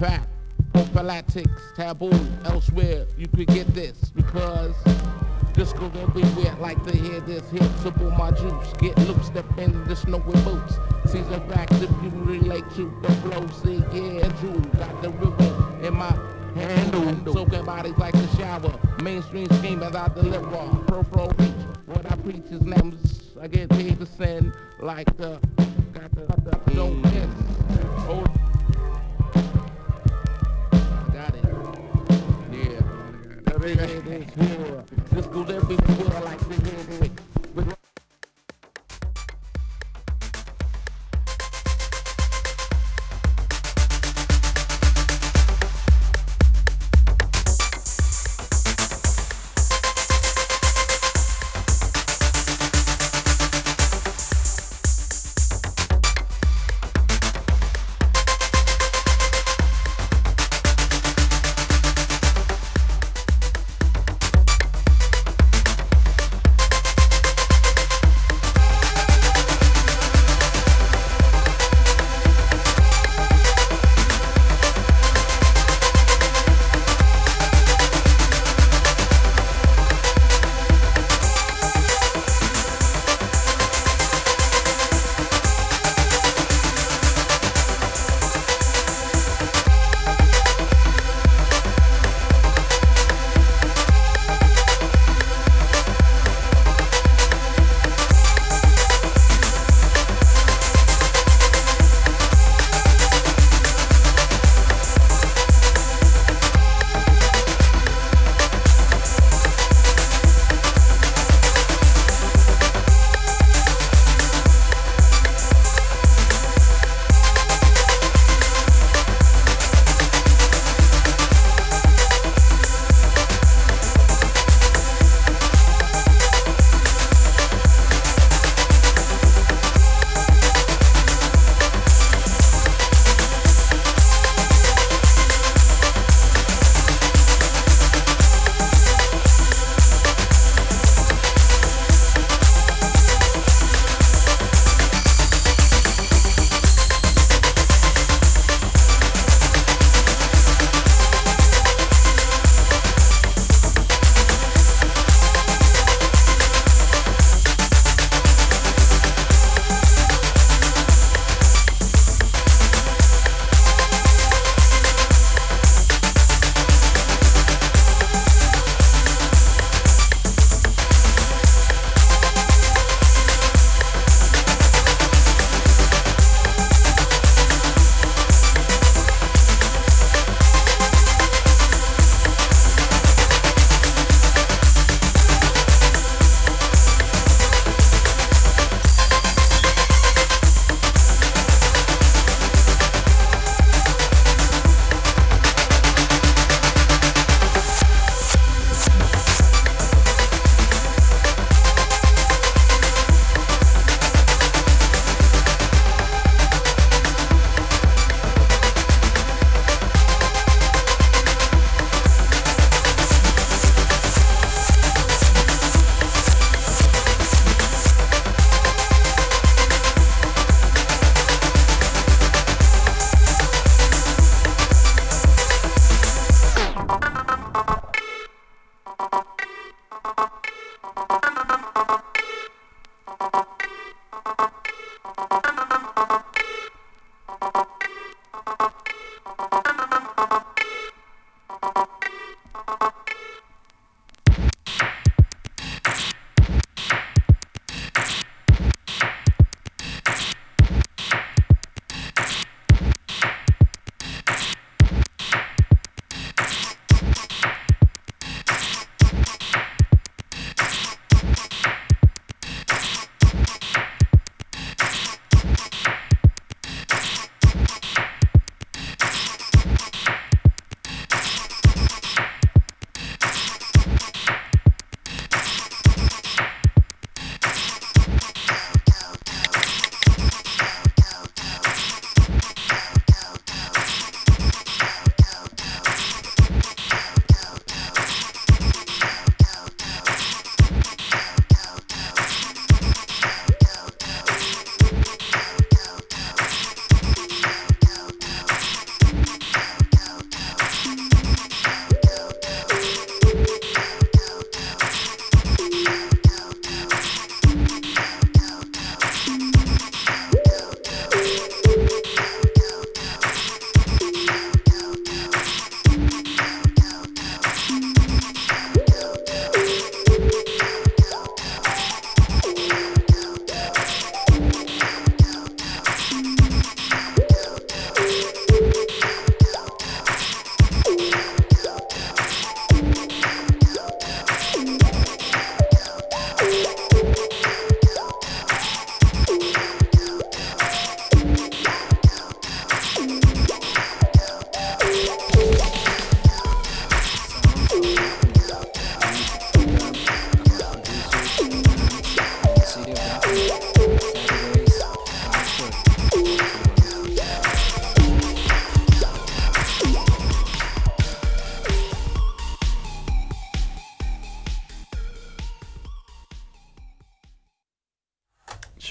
S6: Fact, prophylactics, taboo. Elsewhere, you could get this because this goes everywhere like the head is here. Simple my juice, get loose, step in the snow with boots. Season facts if you relate to the flow. See, yeah, Drew got the river in my handle. Soaking bodies like a shower. Mainstream scheme as I deliver. Pro pro reach. What I preach is names. I get paid to send like the got the, the don't miss. Oh, got it. Yeah. Everything is here. This goes everywhere like the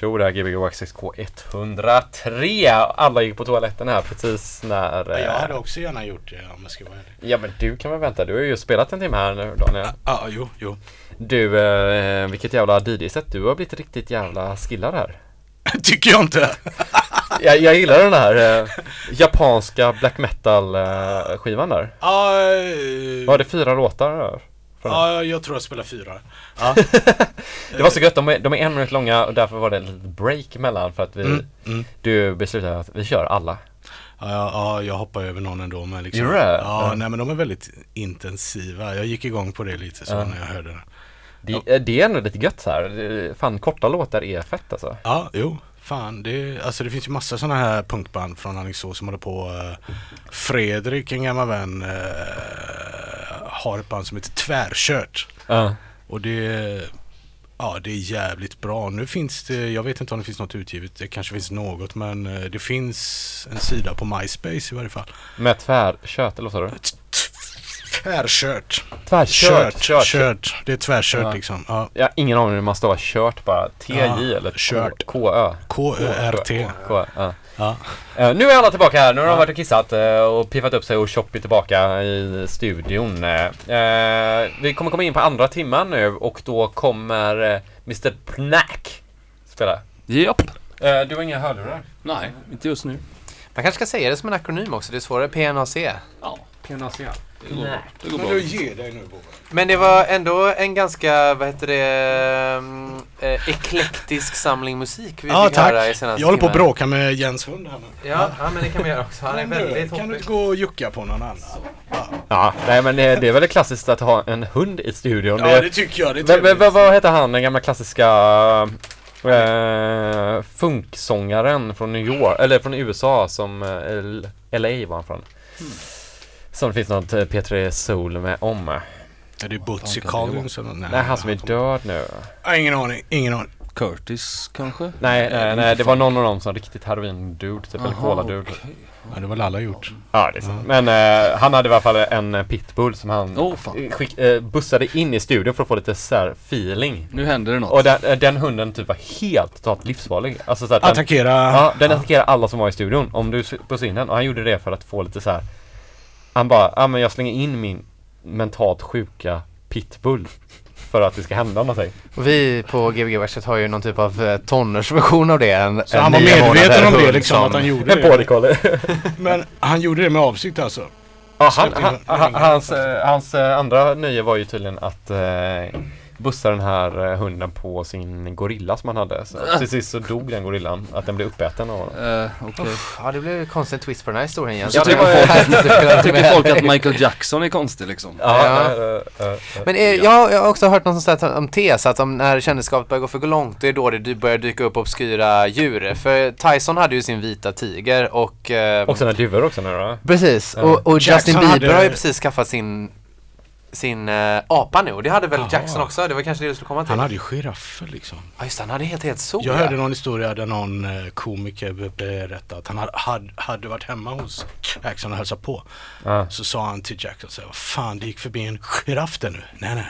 S1: Show där, Gbg Wax 6K 103. Alla gick på toaletten här precis när...
S3: Ja,
S1: eh,
S3: Jag hade också gärna gjort det om jag ska vara ärlig.
S1: Ja men du kan väl vänta, du har ju spelat en timme här nu Daniel.
S3: Ja, jo, jo.
S1: Du, eh, vilket jävla DJ-set. Du har blivit riktigt jävla skillad här.
S3: Tycker jag inte.
S1: Jag, jag gillar den här eh, japanska black metal eh, skivan där.
S3: Ja, eh,
S1: Var det fyra låtar där?
S3: Ja, jag tror jag spelar fyra. Ja.
S1: Det var så gött, de är, de är en minut långa och därför var det en liten break emellan för att vi,
S3: Mm, mm.
S1: du beslutade att vi kör alla.
S3: Ja, ja, ja, jag hoppar över någon ändå men liksom.
S1: Gjorde det?
S3: Ja,
S1: Ja.
S3: nej men de är väldigt intensiva. Jag gick igång på det lite så
S1: Ja.
S3: när jag hörde det.
S1: Det, eh, det är ändå lite gött så här. Fan, korta låtar är fett alltså.
S3: Ja, jo. Fan, det, alltså det finns ju massa sådana här punkband från Alingsås som håller på. eh, Fredrik, en gammal vän, eh, har ett band som heter Tvärkört.
S1: Ja.
S3: Och det, ja, det är jävligt bra. Nu finns det, jag vet inte om det finns något utgivet. Det kanske finns något men eh, det finns en sida på MySpace i varje fall.
S1: Med tvärkött, eller vad sa du?
S3: Tvärkört.
S1: Tvärkört.
S3: Kört. Kört. Det är tvärkört
S1: Ja.
S3: liksom. Ja.
S1: Jag har ingen aning hur man stavar kört bara. TJ
S3: Ja,
S1: eller
S3: kört.
S1: K-Ö.
S3: K-Ö-R-T.
S1: K, ja.
S3: Ja.
S1: Eh, nu är alla tillbaka här. Nu har de varit och kissat eh, och piffat upp sig och Choppy tillbaka i studion. Eh, vi kommer komma in på andra timman nu och då kommer Mr Pnack spela.
S4: Japp.
S1: Eh, du har inga hörlurar?
S4: Nej, inte just nu.
S2: Man kanske ska säga det som en akronym också. Det är svårare. PNAC.
S4: Ja, Det går, det går
S3: Men du ger dig nu Bobe.
S2: Men det var ändå en ganska, vad heter det, um, eh, eklektisk samling musik vi
S3: Ja
S2: fick höra i
S3: tack.
S2: senaste
S3: Jag håller på att
S2: timmen.
S3: bråka med Jens hund här nu.
S2: Ja, ja, men det kan vi göra också. Han är
S3: Men du,
S2: väldigt
S3: Kan du
S2: hoppig.
S3: inte gå och jucka på någon annan? Ja,
S1: Ja, nej men det, det är väl klassiskt att ha en hund i studion.
S3: ja det tycker jag. Det är
S1: Vad- vad-
S3: trevligt.
S1: vad- vad heter han, den gamla klassiska eh, funksångaren från New York, eller från USA som, eh, L- LA var han från. Som det finns något eh, P3 Soul med om.
S3: Är det Bootsy Collins eller något?
S1: Nej, han som är död nu.
S3: Ja, ingen aning, ingen aning.
S4: Curtis kanske?
S1: Nej, nej, nej, det var någon av dem som riktigt heroin-dude, typ, eller
S4: Aha,
S1: cola-dude.
S4: okej.
S3: Ja, det var väl alla gjort.
S1: Ja, det är sant. Men eh, han hade i alla fall en eh, pitbull som han eh, skick, eh, bussade in i studion för att få lite så här feeling.
S4: Nu händer det något.
S1: Och den, eh, den hunden typ var helt totalt livsfarlig. Alltså så att den,
S3: Attackera.
S1: Ja, den attackerade alla som var i studion. Om du bussade in den. Och han gjorde det för att få lite så här. Han bara, ja men jag slänger in min mentalt sjuka pitbull. För att det ska hända någonting.
S2: Och vi på Gbg Verset har ju någon typ av eh, tonårsversion av det. En,
S3: Så
S2: en
S3: han var medveten om det liksom,
S2: som-
S3: att han gjorde
S1: En
S3: det.
S1: collie.
S3: Men han gjorde det med avsikt alltså?
S1: Ja, han, han, hans, eh, hans eh, andra nöje var ju tydligen att eh, bussa den här eh, hunden på sin gorilla som han hade. Så till sist så dog den gorillan. Att den blev uppäten av honom.
S4: Eh, okej.
S2: Ja, det blev en konstig twist på den här historien.
S1: Ja,
S2: Jag tycker
S4: Tycker folk att Michael Jackson är konstig liksom?
S1: Ja,
S2: Ja.
S1: eh, eh, eh,
S2: Men eh, jag, jag har också hört någon sån här om tes att om när kändisskapet börjar gå för långt det är då det börjar dyka upp obskyra djur. För Tyson hade ju sin vita tiger och...
S1: Och sina duvor också nu då.
S2: Precis,
S1: Ja.
S2: och, och Justin Bieber
S3: hade-
S2: har ju precis skaffat sin sin eh, apa nu och det hade väl
S3: Jaha.
S2: Jackson också? Det var kanske det du skulle komma till?
S3: Han hade ju giraffer liksom.
S2: Ja just det, han hade helt helt sol
S3: Jag
S2: ja.
S3: hörde någon historia där någon eh, komiker be- berättade att han hade, hade, hade varit hemma hos Jackson och hälsat på.
S1: Ja.
S3: Så sa han till Jackson så här, vad fan det gick förbi en giraff där nu. Nej nej,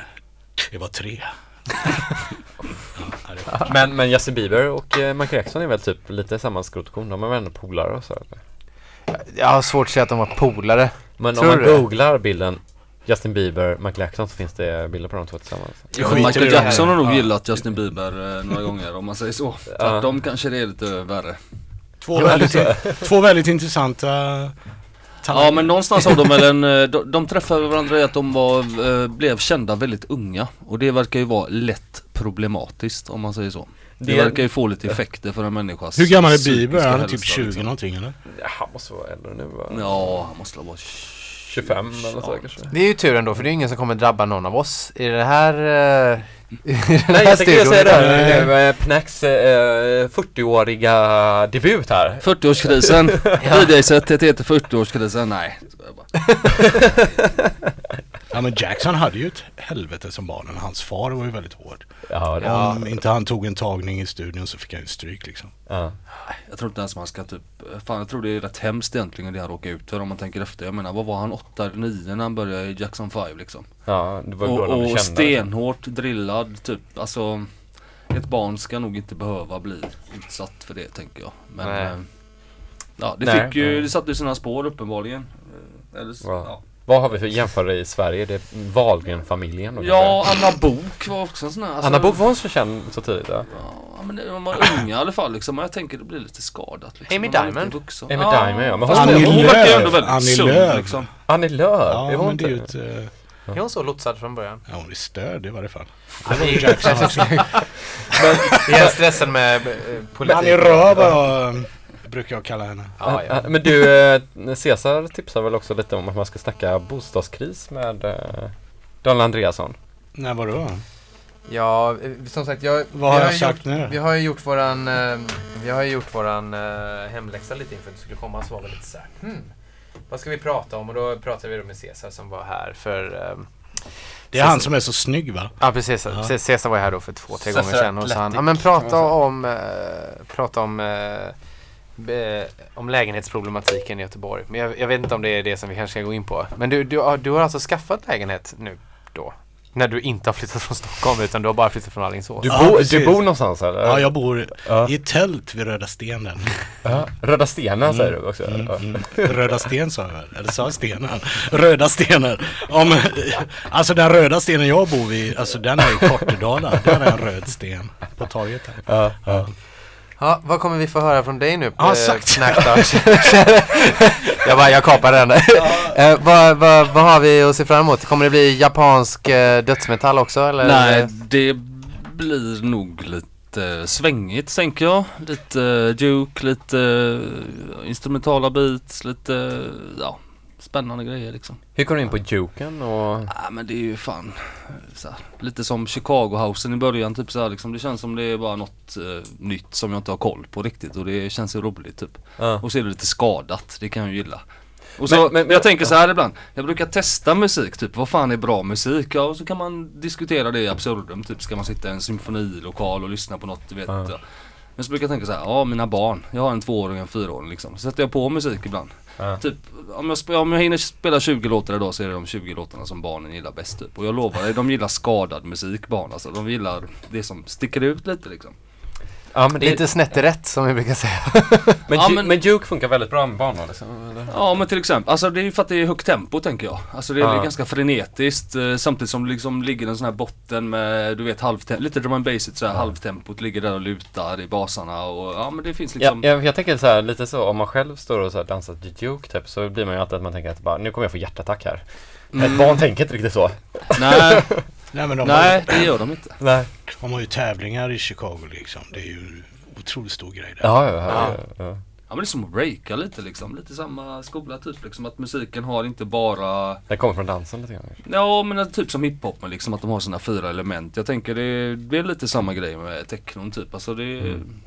S3: det var tre. ja,
S1: Men, men Justin Bieber och eh, Michael Jackson är väl typ lite samma skrotkorn? De är väl ändå polare och så eller?
S2: Jag har svårt att säga att de var polare.
S1: Men
S2: Tror
S1: om man googlar bilden Justin Bieber, Michael Jackson så finns det bilder på de två tillsammans.
S3: I
S4: Michael. Jackson har nog
S3: Ja.
S4: gillat Justin Bieber eh, några gånger om man säger så. Tvärtom kanske det är lite värre.
S3: Två, väldigt, två väldigt intressanta talanger.
S4: Ja men någonstans har de väl en, eh, de, de träffade varandra i att de var, eh, blev kända väldigt unga. Och det verkar ju vara lätt problematiskt om man säger så. Det,
S1: Det-
S4: verkar ju få lite effekter för en människas
S3: Hur gammal är Bieber? Han är typ
S4: hälsa,
S3: 20
S4: liksom.
S3: någonting eller?
S1: Ja, han måste vara äldre nu va?
S4: Ja, han måste vara
S1: 25 eller så
S4: Ja.
S1: kanske.
S2: Det är ju tur ändå för det är ingen som kommer drabba någon av oss i det här, i den
S1: Nej
S2: här
S1: jag tänkte säga det här, eh, Pnacks eh, 40-åriga debut här.
S4: 40-årskrisen. DJ-sättet heter 40-årskrisen. Nej.
S3: Ja men Jackson hade ju ett helvete som barn. Hans far var ju väldigt hård.
S1: Ja, det,
S3: Om inte han tog en tagning i studion så fick han ju stryk liksom.
S1: ja.
S4: Jag tror inte ens man ska typ, fan jag tror det är rätt hemskt egentligen det han råkade ut för om man tänker efter. Jag menar vad var han 8 eller 9 när han började i Jackson 5 liksom.
S1: ja, det var
S4: Och,
S1: då de
S4: och
S1: kände.
S4: stenhårt drillad typ, alltså Ett barn ska nog inte behöva bli utsatt för det tänker jag. Men
S2: Nej.
S4: eh, ja, det,
S1: Nej,
S4: fick ju,
S1: det-
S4: det satte ju sina spår uppenbarligen. Eh, Eller, så-
S1: Ja.
S4: Ja.
S1: Vad har vi för jämförare i Sverige? Det är Wahlgren-familjen då
S4: ja, Anna Bok var också en sån här. alltså-
S1: Anna Book var hon så känd så tidigt ja.
S4: Ja, men det, de var unga i alla fall liksom. Men jag tänker det blir lite skadat. Liksom.
S2: Amy
S4: är
S2: Diamond.
S1: Amy Diamond, ja, men hon-
S4: hon,
S3: Annie
S4: hon verkar ju ändå väldigt
S3: Annie
S4: sund
S3: Lööf.
S4: liksom.
S1: Annie Lööf,
S3: Ja,
S1: är hon
S3: men det är ju
S1: inte?
S3: ett... eh,
S2: Är hon så lotsad från början?
S3: Ja, hon är störd i varje fall.
S2: Är jag stressen med eh, politik?
S3: Annie Röv eh, brukar jag kalla henne.
S2: Ja, ja.
S1: Äh, Men du, eh, Cesar tipsar väl också lite om att man ska snacka bostadskris med eh, Daniel Andreasson?
S3: Nej, vadå?
S2: Ja, eh, som sagt, jag,
S3: Vad har
S2: vi
S3: jag
S2: ju
S3: sagt
S2: gjort,
S3: nu?
S2: Vi har ju gjort våran, eh, vi har ju gjort våran eh, hemläxa lite inför att det skulle komma. Så var vi lite såhär, hmm, vad ska vi prata om? Och då pratade vi då med Cesar som var här för eh,
S3: Det är han som är så snygg va?
S2: Ja precis,
S3: Ja.
S2: Cesar var ju här då för två, tre
S1: Cesar
S2: gånger sedan och sa han, ja men prata om, eh, prata om, eh, be, om lägenhetsproblematiken i Göteborg. Men jag, jag vet inte om det är det som vi kanske ska gå in på. Men du, du, har- du har alltså skaffat lägenhet nu då? När du inte har flyttat från Stockholm utan du har bara flyttat från Alingsås?
S1: Du,
S3: Ja,
S1: bo, du
S3: precis.
S1: bor någonstans eller?
S3: Ja, jag bor
S1: Ja.
S3: i ett tält vid Röda Stenen.
S1: Ja. Röda Stenen säger du också?
S3: Mm,
S1: Ja.
S3: mm. Röda Sten sa jag väl? Eller sa jag stenen? Röda stenen. Om, alltså den röda stenen jag bor vid, alltså den är i Kortedala. Där är en röd sten på torget här.
S1: Ja, ja.
S2: Ja, vad kommer vi få höra från dig nu?
S3: Ja,
S2: eh,
S3: sagt.
S2: Jag bara, jag kapar den. eh, vad, vad, vad har vi att se fram emot? Kommer det bli japansk eh, dödsmetall också eller?
S4: Nej, det blir nog lite svängigt tänker jag. Lite uh, juke, lite eh, instrumentala beats, lite eh, ja, spännande grejer liksom.
S1: Hur kom du in på Joken och...
S4: Ja men det är ju fan så här, lite som Chicago Housen i början typ så här, liksom. Det känns som det är bara något eh, nytt som jag inte har koll på riktigt och det känns ju roligt typ.
S1: Ja.
S4: Och så är det lite skadat, det kan jag ju gilla. Och så,
S1: Men- men-
S4: jag tänker så här ibland, jag brukar testa musik, typ vad fan är bra musik? Ja, och så kan man diskutera det i absurdum, typ ska man sitta i en symfonilokal och lyssna på något, du vet.
S1: Ja.
S4: Men så brukar jag tänka så här, ja mina barn, jag har en tvååring och en fyraåring liksom. Så sätter jag på musik ibland.
S1: Ah.
S4: Typ, om jag, om jag hinner spela 20 låtar idag så är det de 20 låtarna som barnen gillar bäst typ. Och jag lovar dig, de gillar skadad musik barn alltså. De gillar det som sticker ut lite liksom.
S1: Ja, men, det,
S2: Lite snett rätt som vi brukar säga.
S1: men,
S4: Ja, men-
S1: men Juke funkar väldigt bra med barn då, liksom, eller?
S4: Ja men till exempel, alltså det är ju för att det är högt tempo tänker jag. Alltså det är
S1: Ja.
S4: ganska frenetiskt eh, samtidigt som det liksom ligger en sån här botten med du vet halvtempo, lite drum and bass så här halvtempot ligger där och lutar i basarna och ja men det finns
S1: Ja,
S4: liksom
S1: jag, jag tänker så här, lite så om man själv står och så här dansar till Juke typ så blir man ju alltid att man tänker att bara, nu kommer jag få hjärtattack här. Ett barn tänker inte riktigt så.
S4: Nej,
S3: Nej men de,
S4: nej
S3: Har,
S4: det gör de inte.
S1: Nej.
S3: de har ju tävlingar i Chicago liksom. Det är ju en otroligt stor grej där.
S1: Ja, ja, ja. ja, ja.
S4: Ja men det är som att breaka lite liksom, lite samma skola typ liksom att musiken har inte bara
S1: Det kommer från dansen lite grann.
S4: Ja men typ som hiphop med liksom att de har sina fyra element. Jag tänker det, det är lite samma grej med technon typ. Alltså det,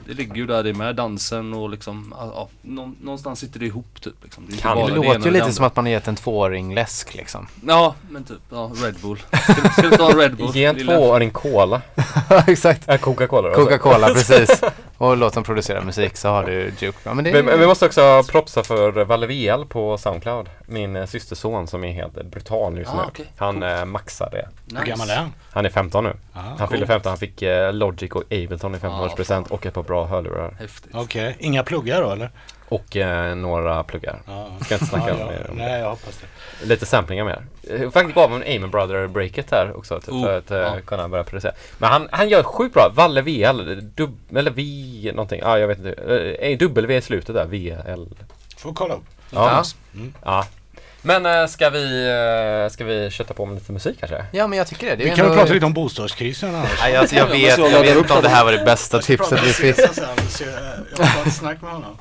S4: det ligger ju där det med dansen och liksom, ja, ja, nå- någonstans sitter det ihop typ. Liksom. Det,
S1: Kan
S2: Det låter ju lite som att man har gett en tvååring läsk liksom.
S4: Ja men typ, ja Red Bull. Ska, du- ska du ta en Red Bull?
S1: Ge en tvååring cola.
S2: Exakt.
S1: Äh, Coca-Cola.
S2: Coca-Cola, precis. Och låt dem producera musik så har du Juke. Ja, men det
S1: Vi, vi måste också propsa för Valle VL på Soundcloud. Min eh, systerson som är helt brutal just
S4: Ah,
S1: nu.
S4: okej.
S1: Han eh, maxar det.
S4: Nice.
S3: Hur gammal är han?
S1: Han är 15 nu.
S3: Ja.
S1: Han fyllde 15, han fick eh, Logic och Ableton i 15-årspresent
S4: Ah,
S1: och ett par bra hörlurar.
S4: Häftigt.
S3: Okej, inga pluggar då eller?
S1: Och eh, några pluggar.
S3: Ja.
S1: Ska inte snacka
S3: ja,
S1: mer om det.
S3: Nej, jag hoppas det.
S1: Lite samplingar mer. Eh, Faktiskt gav en Amen Brother breaket här också typ,
S4: Oh,
S1: för att eh,
S4: ja.
S1: kunna börja producera. Men han, han gör sjukt bra. Valle VL, dub, eller V någonting. Ja, jag vet inte. Eh, W i slutet där, VL.
S3: Får kolla upp.
S1: Ja.
S3: Mm.
S1: ja. Men äh, ska vi, eh, ska vi kötta på med lite musik kanske?
S2: Ja men jag tycker det. det
S3: Vi
S2: ju
S3: kan väl prata lite om bostadskrisen annars.
S2: Nej, alltså, jag
S4: Ja,
S2: vet, jag vet inte om det här var det bästa tipset vi fick.
S3: Jag har ett snack med honom.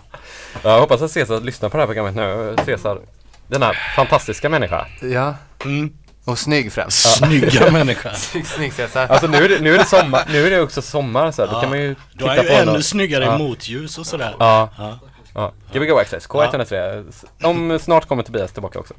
S1: Jag hoppas att Cesar lyssnar på det här programmet nu. Cesar, denna fantastiska människa.
S2: Ja,
S3: Mm.
S2: och snygg främst.
S3: Snygga människa.
S2: Snygg, snygg Cesar.
S1: Alltså nu är det, nu är det sommar, nu är det också sommar så här. då
S3: Ja.
S1: kan man ju
S3: Du är
S1: titta
S3: ju
S1: på
S3: ännu
S1: något.
S3: snyggare
S1: Ja.
S3: motljus och sådär.
S1: Ja,
S3: Ja.
S1: Ja. Gbg Access, K103. Om snart kommer Tobias tillbaka också.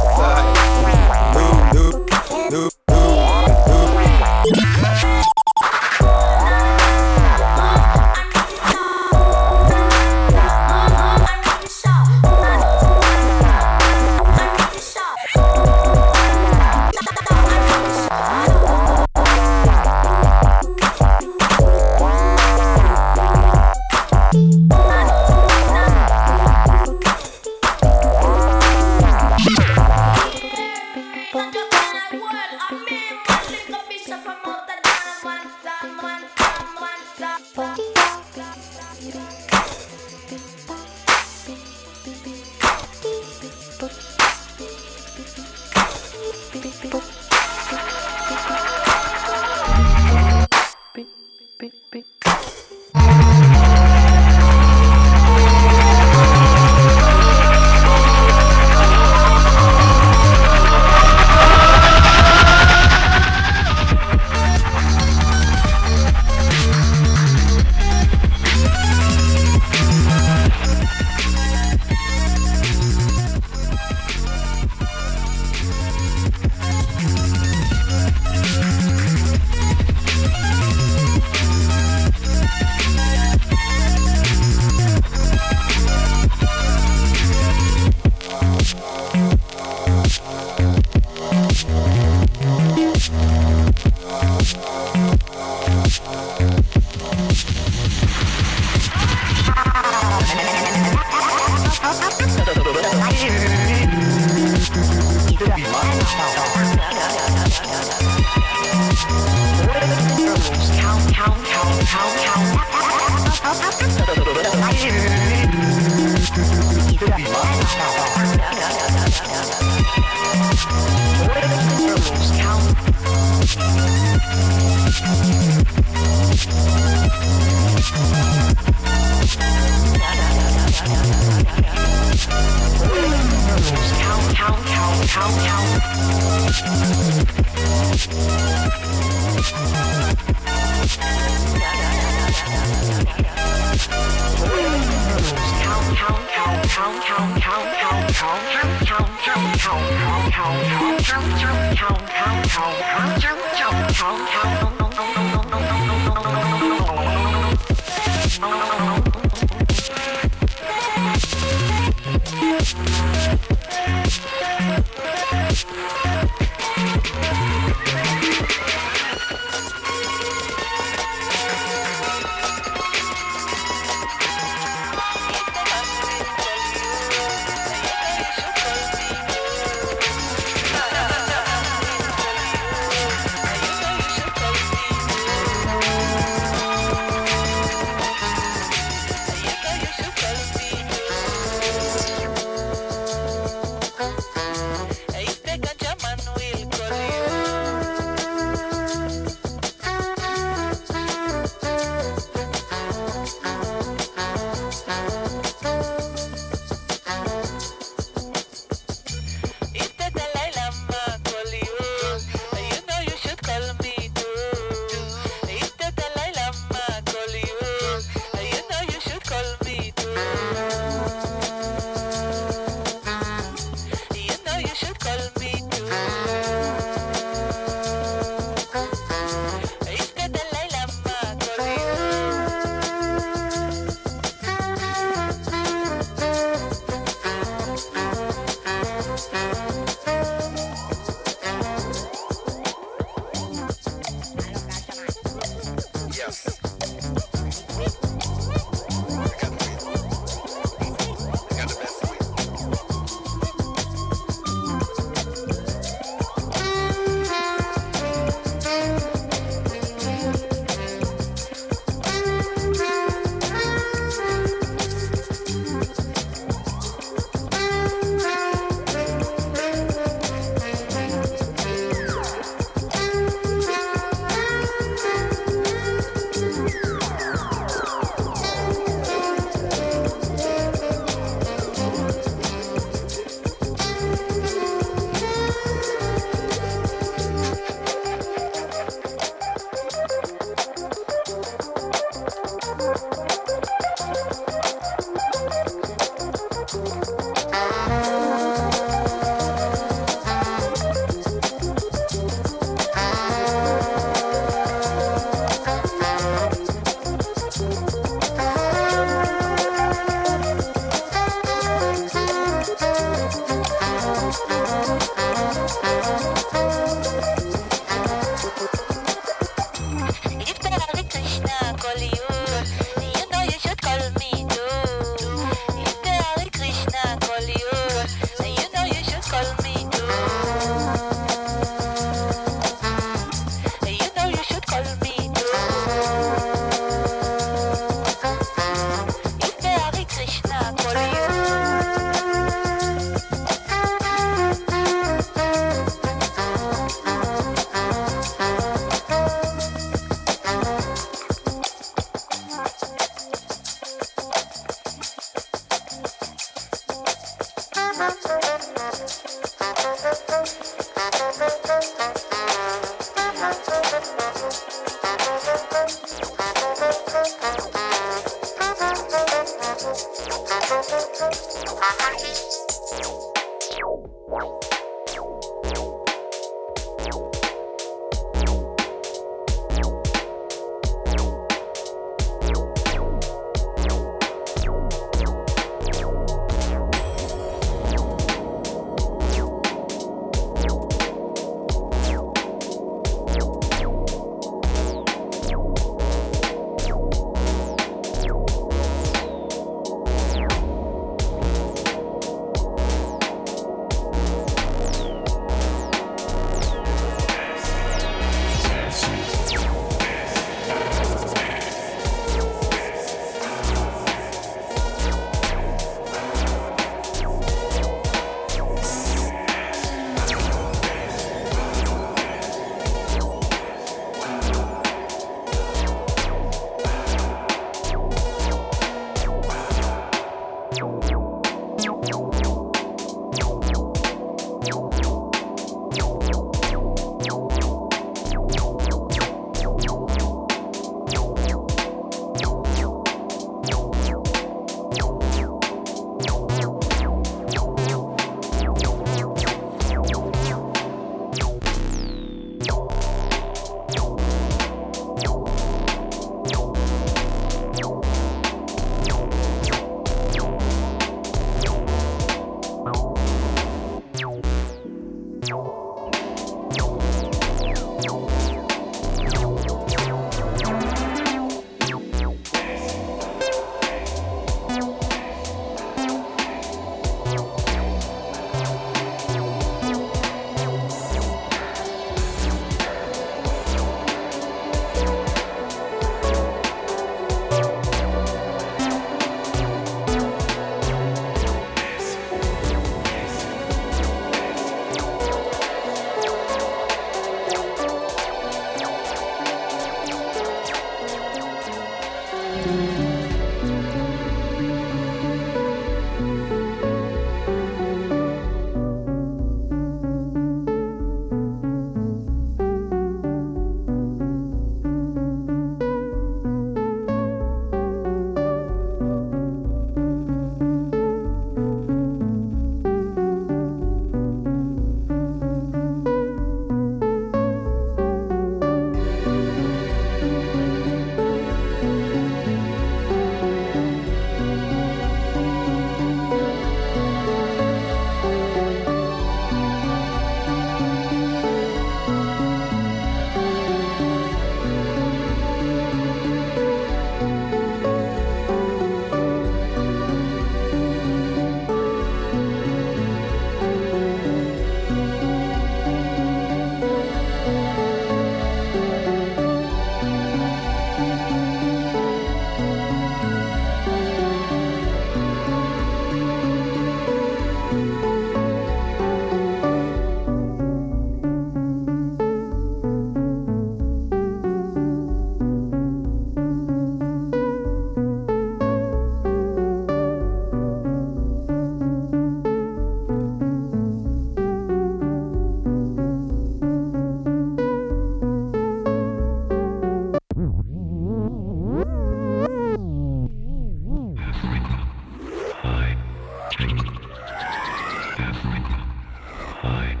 S7: I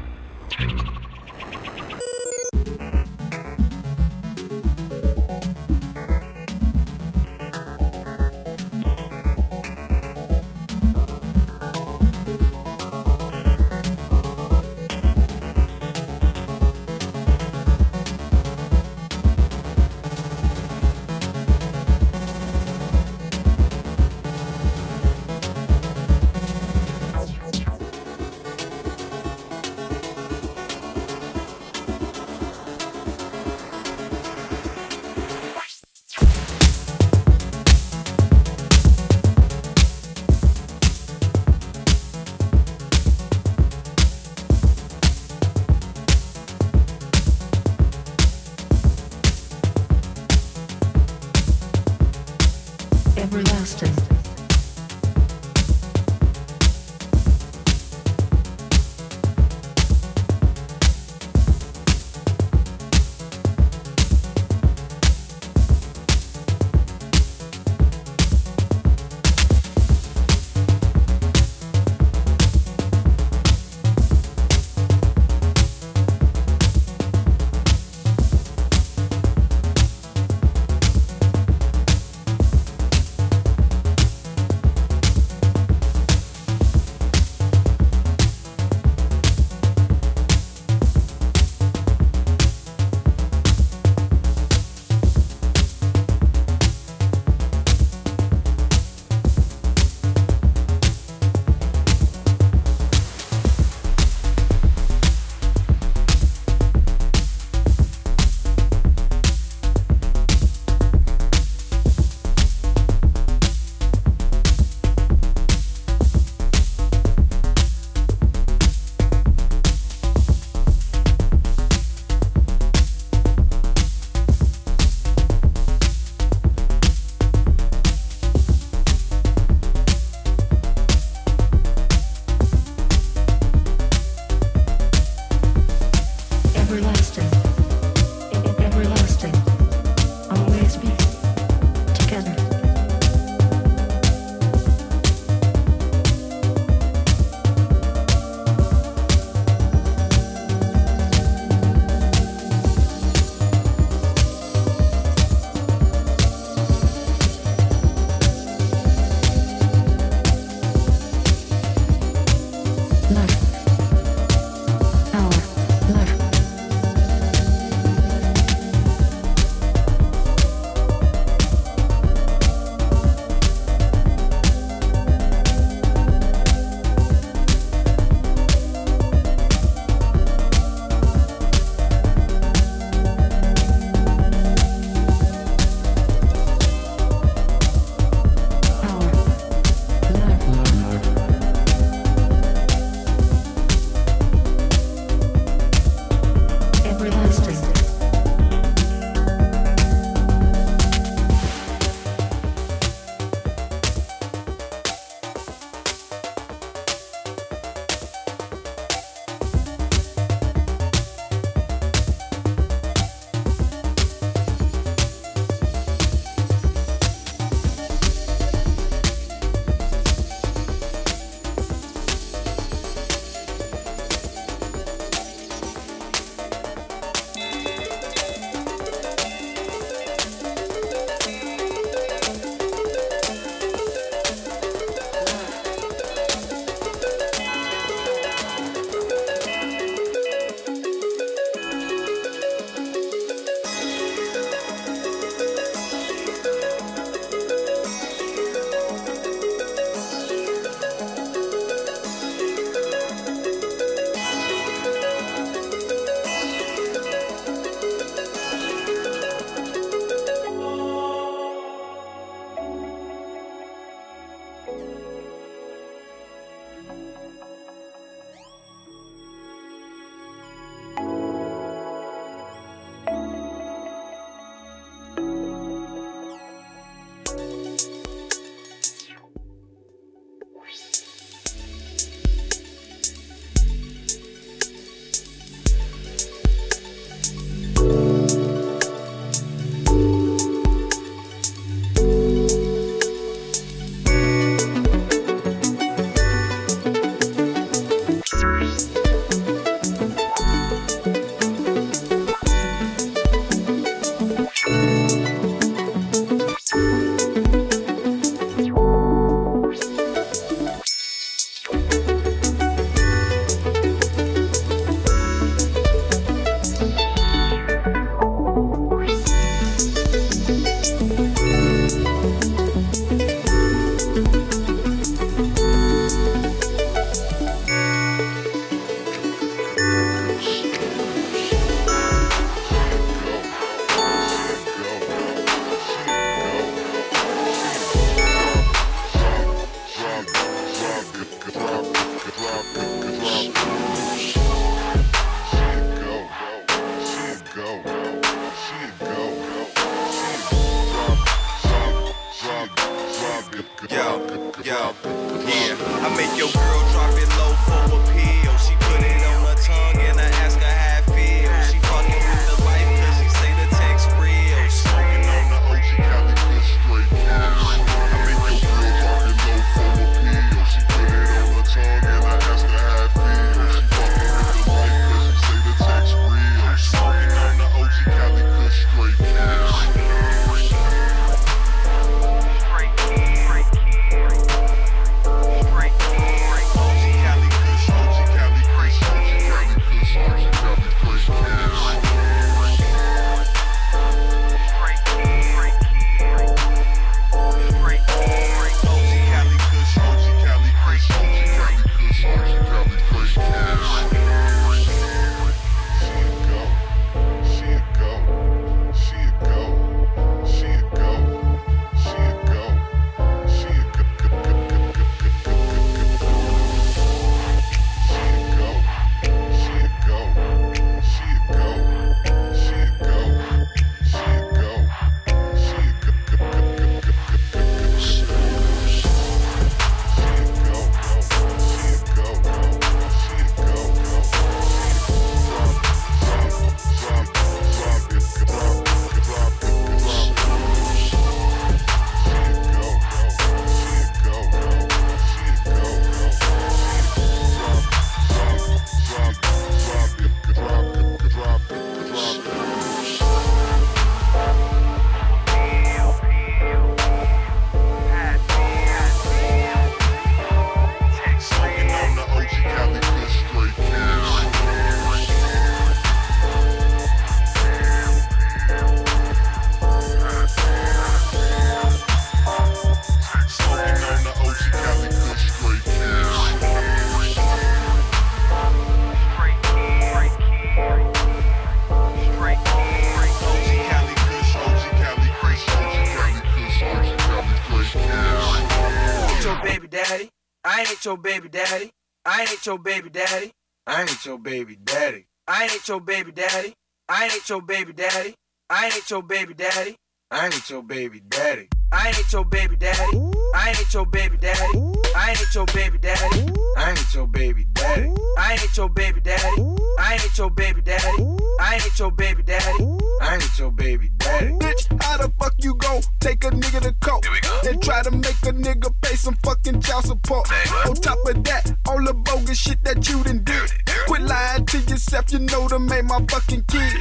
S7: your baby daddy. I ain't your baby daddy. I ain't your baby daddy. I ain't your baby daddy. I ain't your baby daddy. I ain't your baby daddy. I ain't your baby daddy. I ain't your baby daddy. I ain't your baby daddy. I ain't your baby daddy. I ain't your baby daddy. I ain't your baby daddy. I ain't your baby daddy. I ain't your baby daddy. I ain't your baby daddy.
S8: Bitch, how the fuck you gon' take a nigga to court and try to make a nigga pay some fucking child support? On top of that, all the bogus shit that you done did. Quit lying to yourself, you know to make my fucking kid.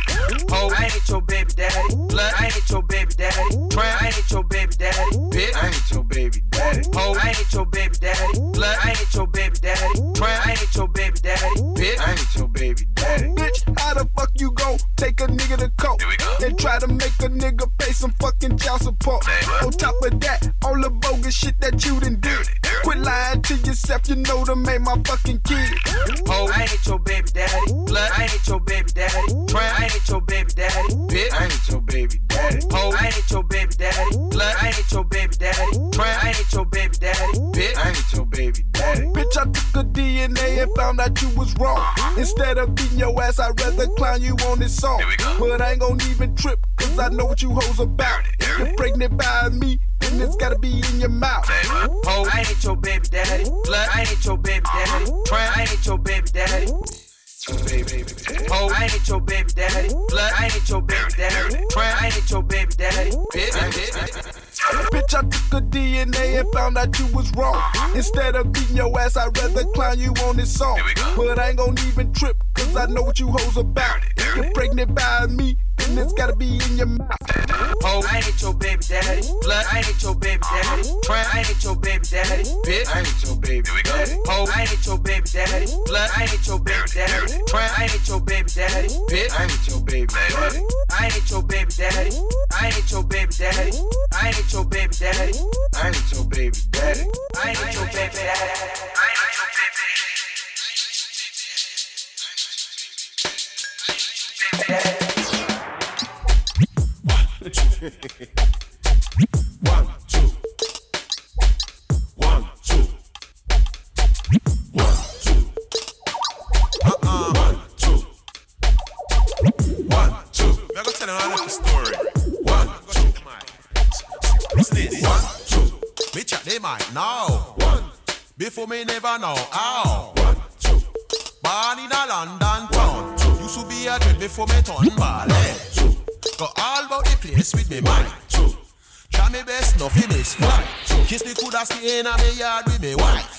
S7: Oh, I ain't your baby daddy. Blood. I ain't your baby daddy. Tramp. I ain't your baby daddy. Bitch. I ain't your baby daddy. Oh, I ain't your baby daddy. Blood. I ain't your baby daddy. Tramp. I ain't your baby daddy. Bitch. I ain't your baby daddy.
S8: Bitch, how the fuck you gon' take a nigga to court and try to make a nigga pay some fucking child support? On top of that, all the bogus shit that you done did. Quit lying to yourself, you know to make my fucking kid.
S7: Oh, I ain't your baby daddy. Blood. I ain't your baby daddy. Tramp. I ain't your baby daddy. Bitch. I ain't your baby daddy. Oh, I ain't your baby daddy. Blood. I ain't your baby daddy. Tramp. I ain't your baby daddy. Bitch. I ain't your baby daddy. Ooh.
S8: Bitch, I took a DNA and found out you was wrong. Instead of beating your ass, I'd rather clown you on this song. But I ain't gonna even trip, cause I know what you hoes about. If you're pregnant by me, then it's gotta be in your mouth.
S9: Ho, I ain't your baby daddy. Blood, I ain't your baby daddy. Tramp, I ain't your baby daddy. Ho, I ain't your baby daddy. Blood, I ain't your baby daddy. Tramp, I ain't your baby daddy. Bitch,
S8: Bitch, I took a DNA and found out you was wrong. Instead of beating your ass, I'd rather clown you on this song. But I ain't gonna even trip, cause I know what you hoes about. If you're pregnant by me, then it's gotta be in your mouth.
S9: Ho, I ain't your baby daddy. Blood, I ain't your baby daddy. Tramp, I ain't your baby daddy. Bitch, I ain't your baby daddy. Ho, I ain't your baby daddy. Blood, I ain't your baby daddy. Tramp, I ain't your baby daddy. Bitch, I ain't your baby daddy. I ain't your baby daddy. I ain't your baby daddy. I ain't your baby daddy. I ain't your baby daddy. I ain't your baby daddy. I ain't your
S10: One, two. One,
S11: Before me never know how.
S10: one, two.
S11: Born in a London town. Used to be a dread before me turn ballet. Go all about the place with me mind. Try me best, nothing is fly. Kiss me coulda stay in a me yard with me wife.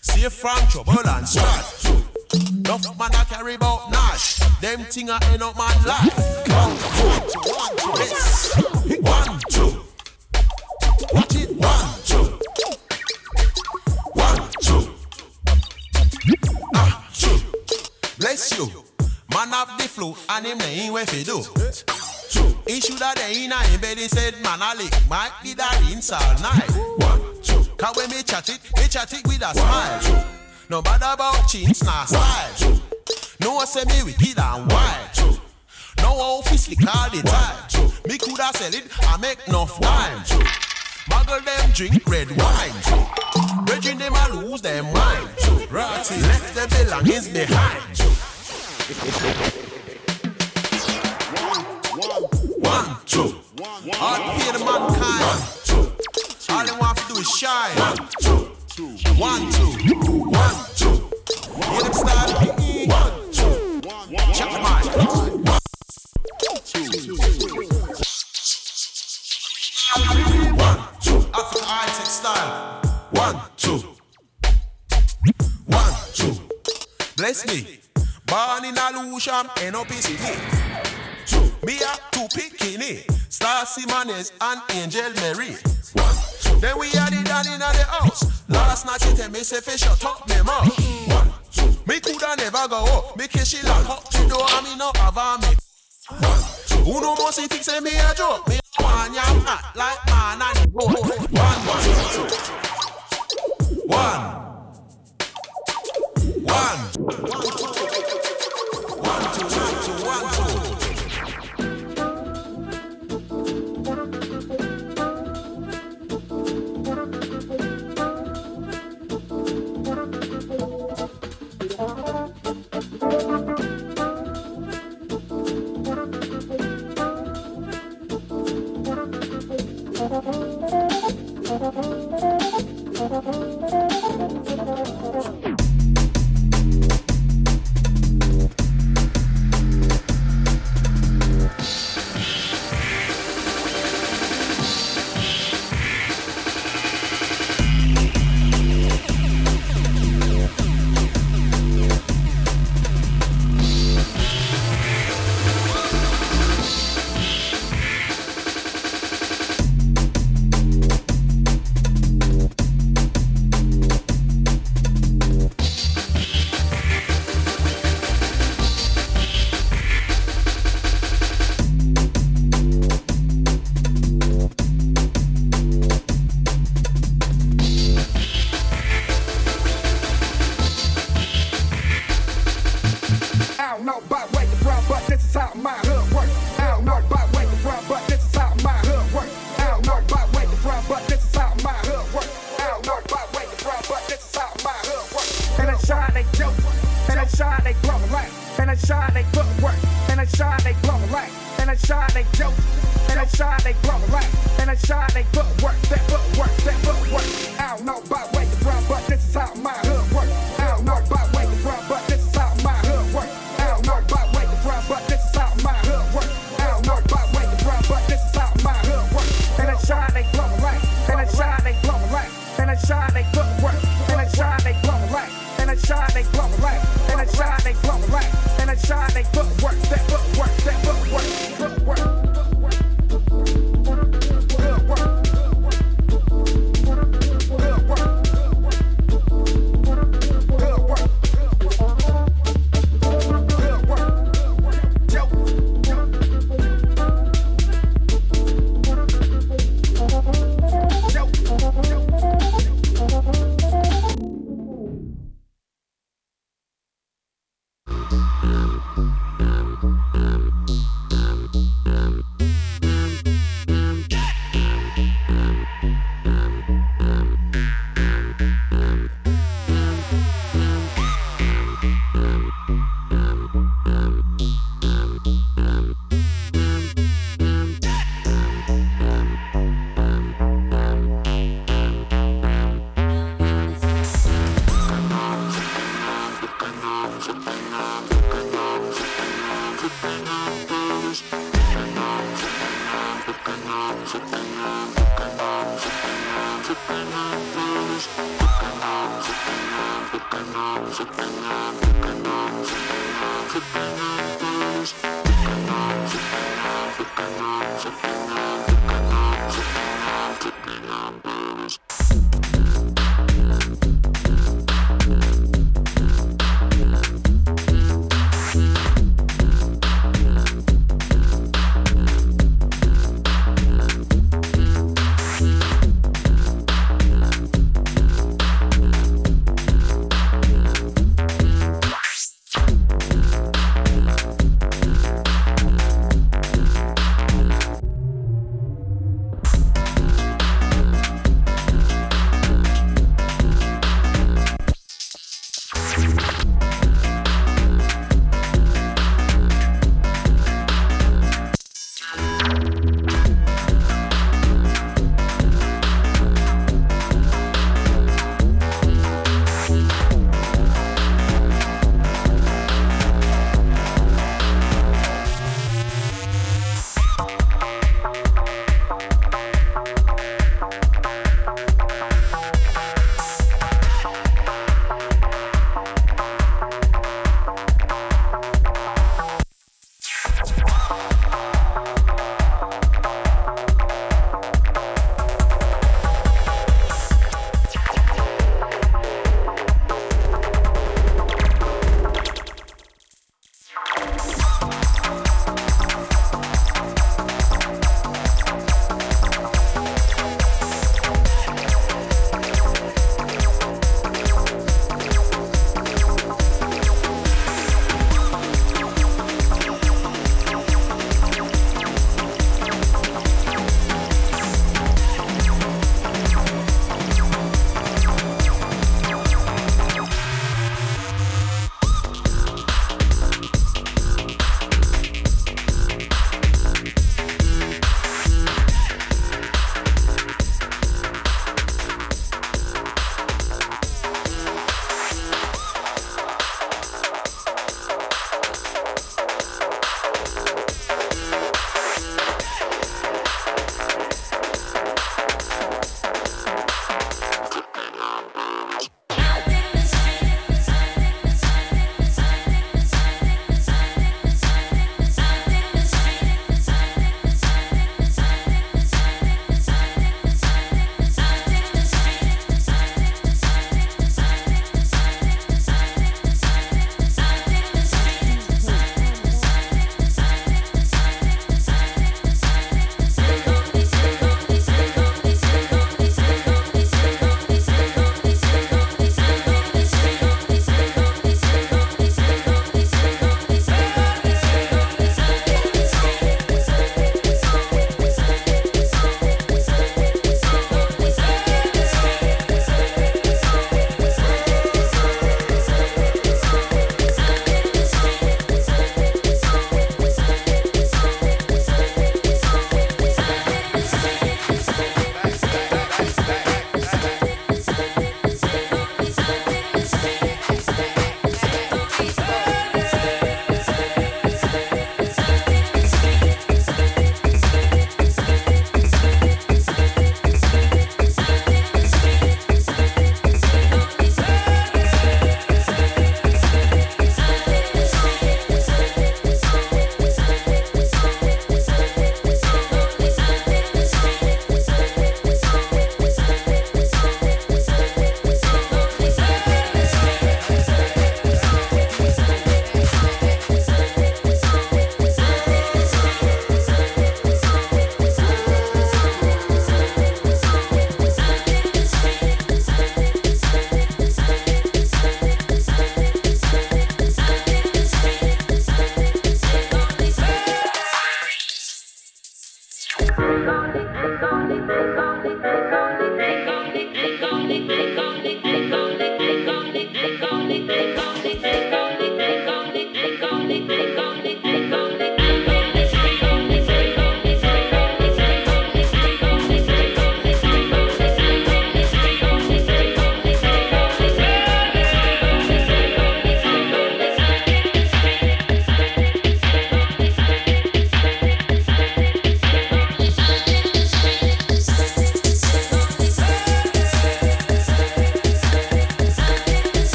S11: Safe from trouble and strife. Enough man a carry bout Nash. Them thing a end up man life. One, two, one, two, yes. Flu and him ain't where fi do.
S10: Two.
S11: He shoulda dey inna him bed. He said, "Man, I lick might be that rinse all night."
S10: One, two.
S11: Cause when me chat it, me chat it with a smile. No bad about chins, nah style. No one say me wicked and wild. No office lick all the time. Me coulda sell it, I make enough time. Muggle them drink red wine. Bridging them a lose them mind. Ratty left them belongings behind. One, two. All pay the mankind. All they want to do is shine. One, two. One, two. Hear them. One, two. Check the mic. One, two. Africa high tech style. One, two. One, two. Bless me. Born in Alusham, end up in. Me a two bikini, Star Simones and Angel Mary. One, Then we had it down in the house. Last night she tell me say fish shut up me mouth. Me coulda never go up. Me kiss she lock up the door and me no have me. Who no more see think say me a joke? Me one yam hot like man and go. One, one, one, one, one,
S12: 다음
S1: 영상에서 만나요.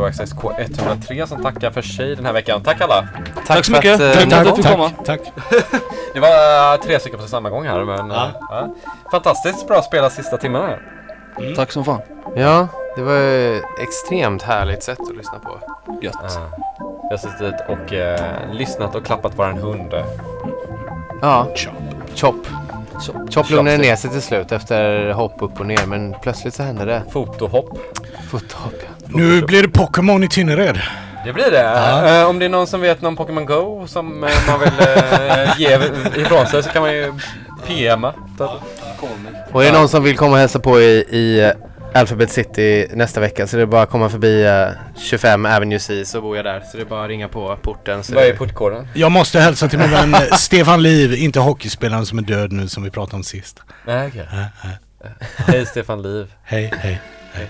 S1: OXSK103 som tackar för sig den här veckan. Tack alla!
S4: Tack, tack så mycket!
S2: Att,
S4: tack, tack, tack, tack,
S3: tack.
S1: Det var eh, tre stycken på samma gång här men...
S3: Ja.
S1: Eh, ja. Fantastiskt bra spelat sista timmen här. Mm.
S4: Tack som fan.
S2: Ja, det var extremt härligt sätt att lyssna på.
S4: Gött.
S1: Ja. Vi har suttit och eh, lyssnat och klappat våran hund.
S2: Ja.
S3: Chop.
S2: Chop.
S4: Chop,
S2: Chop lugnade ner sig till slut efter hopp upp och ner men plötsligt så hände det.
S1: Fotohopp.
S2: Fotohopp.
S3: Nu blir det Pokémon i Tynnered.
S1: Det blir det. Eh, om det är någon som vet någon Pokémon Go som eh, man vill eh, ge ifrån sig så kan man ju PMa.
S2: Och är det någon som vill komma och hälsa på i, i Alphabet City nästa vecka så det är bara att komma förbi eh, 25 Avenue C så bor jag där. Så det är bara att ringa på porten. Så
S1: Vad är
S2: det-
S1: portkoden?
S3: Jag måste hälsa till min vän Stefan Liv, inte hockeyspelaren som är död nu som vi pratade om sist.
S1: Nej, okej. Hej Stefan Liv.
S3: Hej, hej, hej.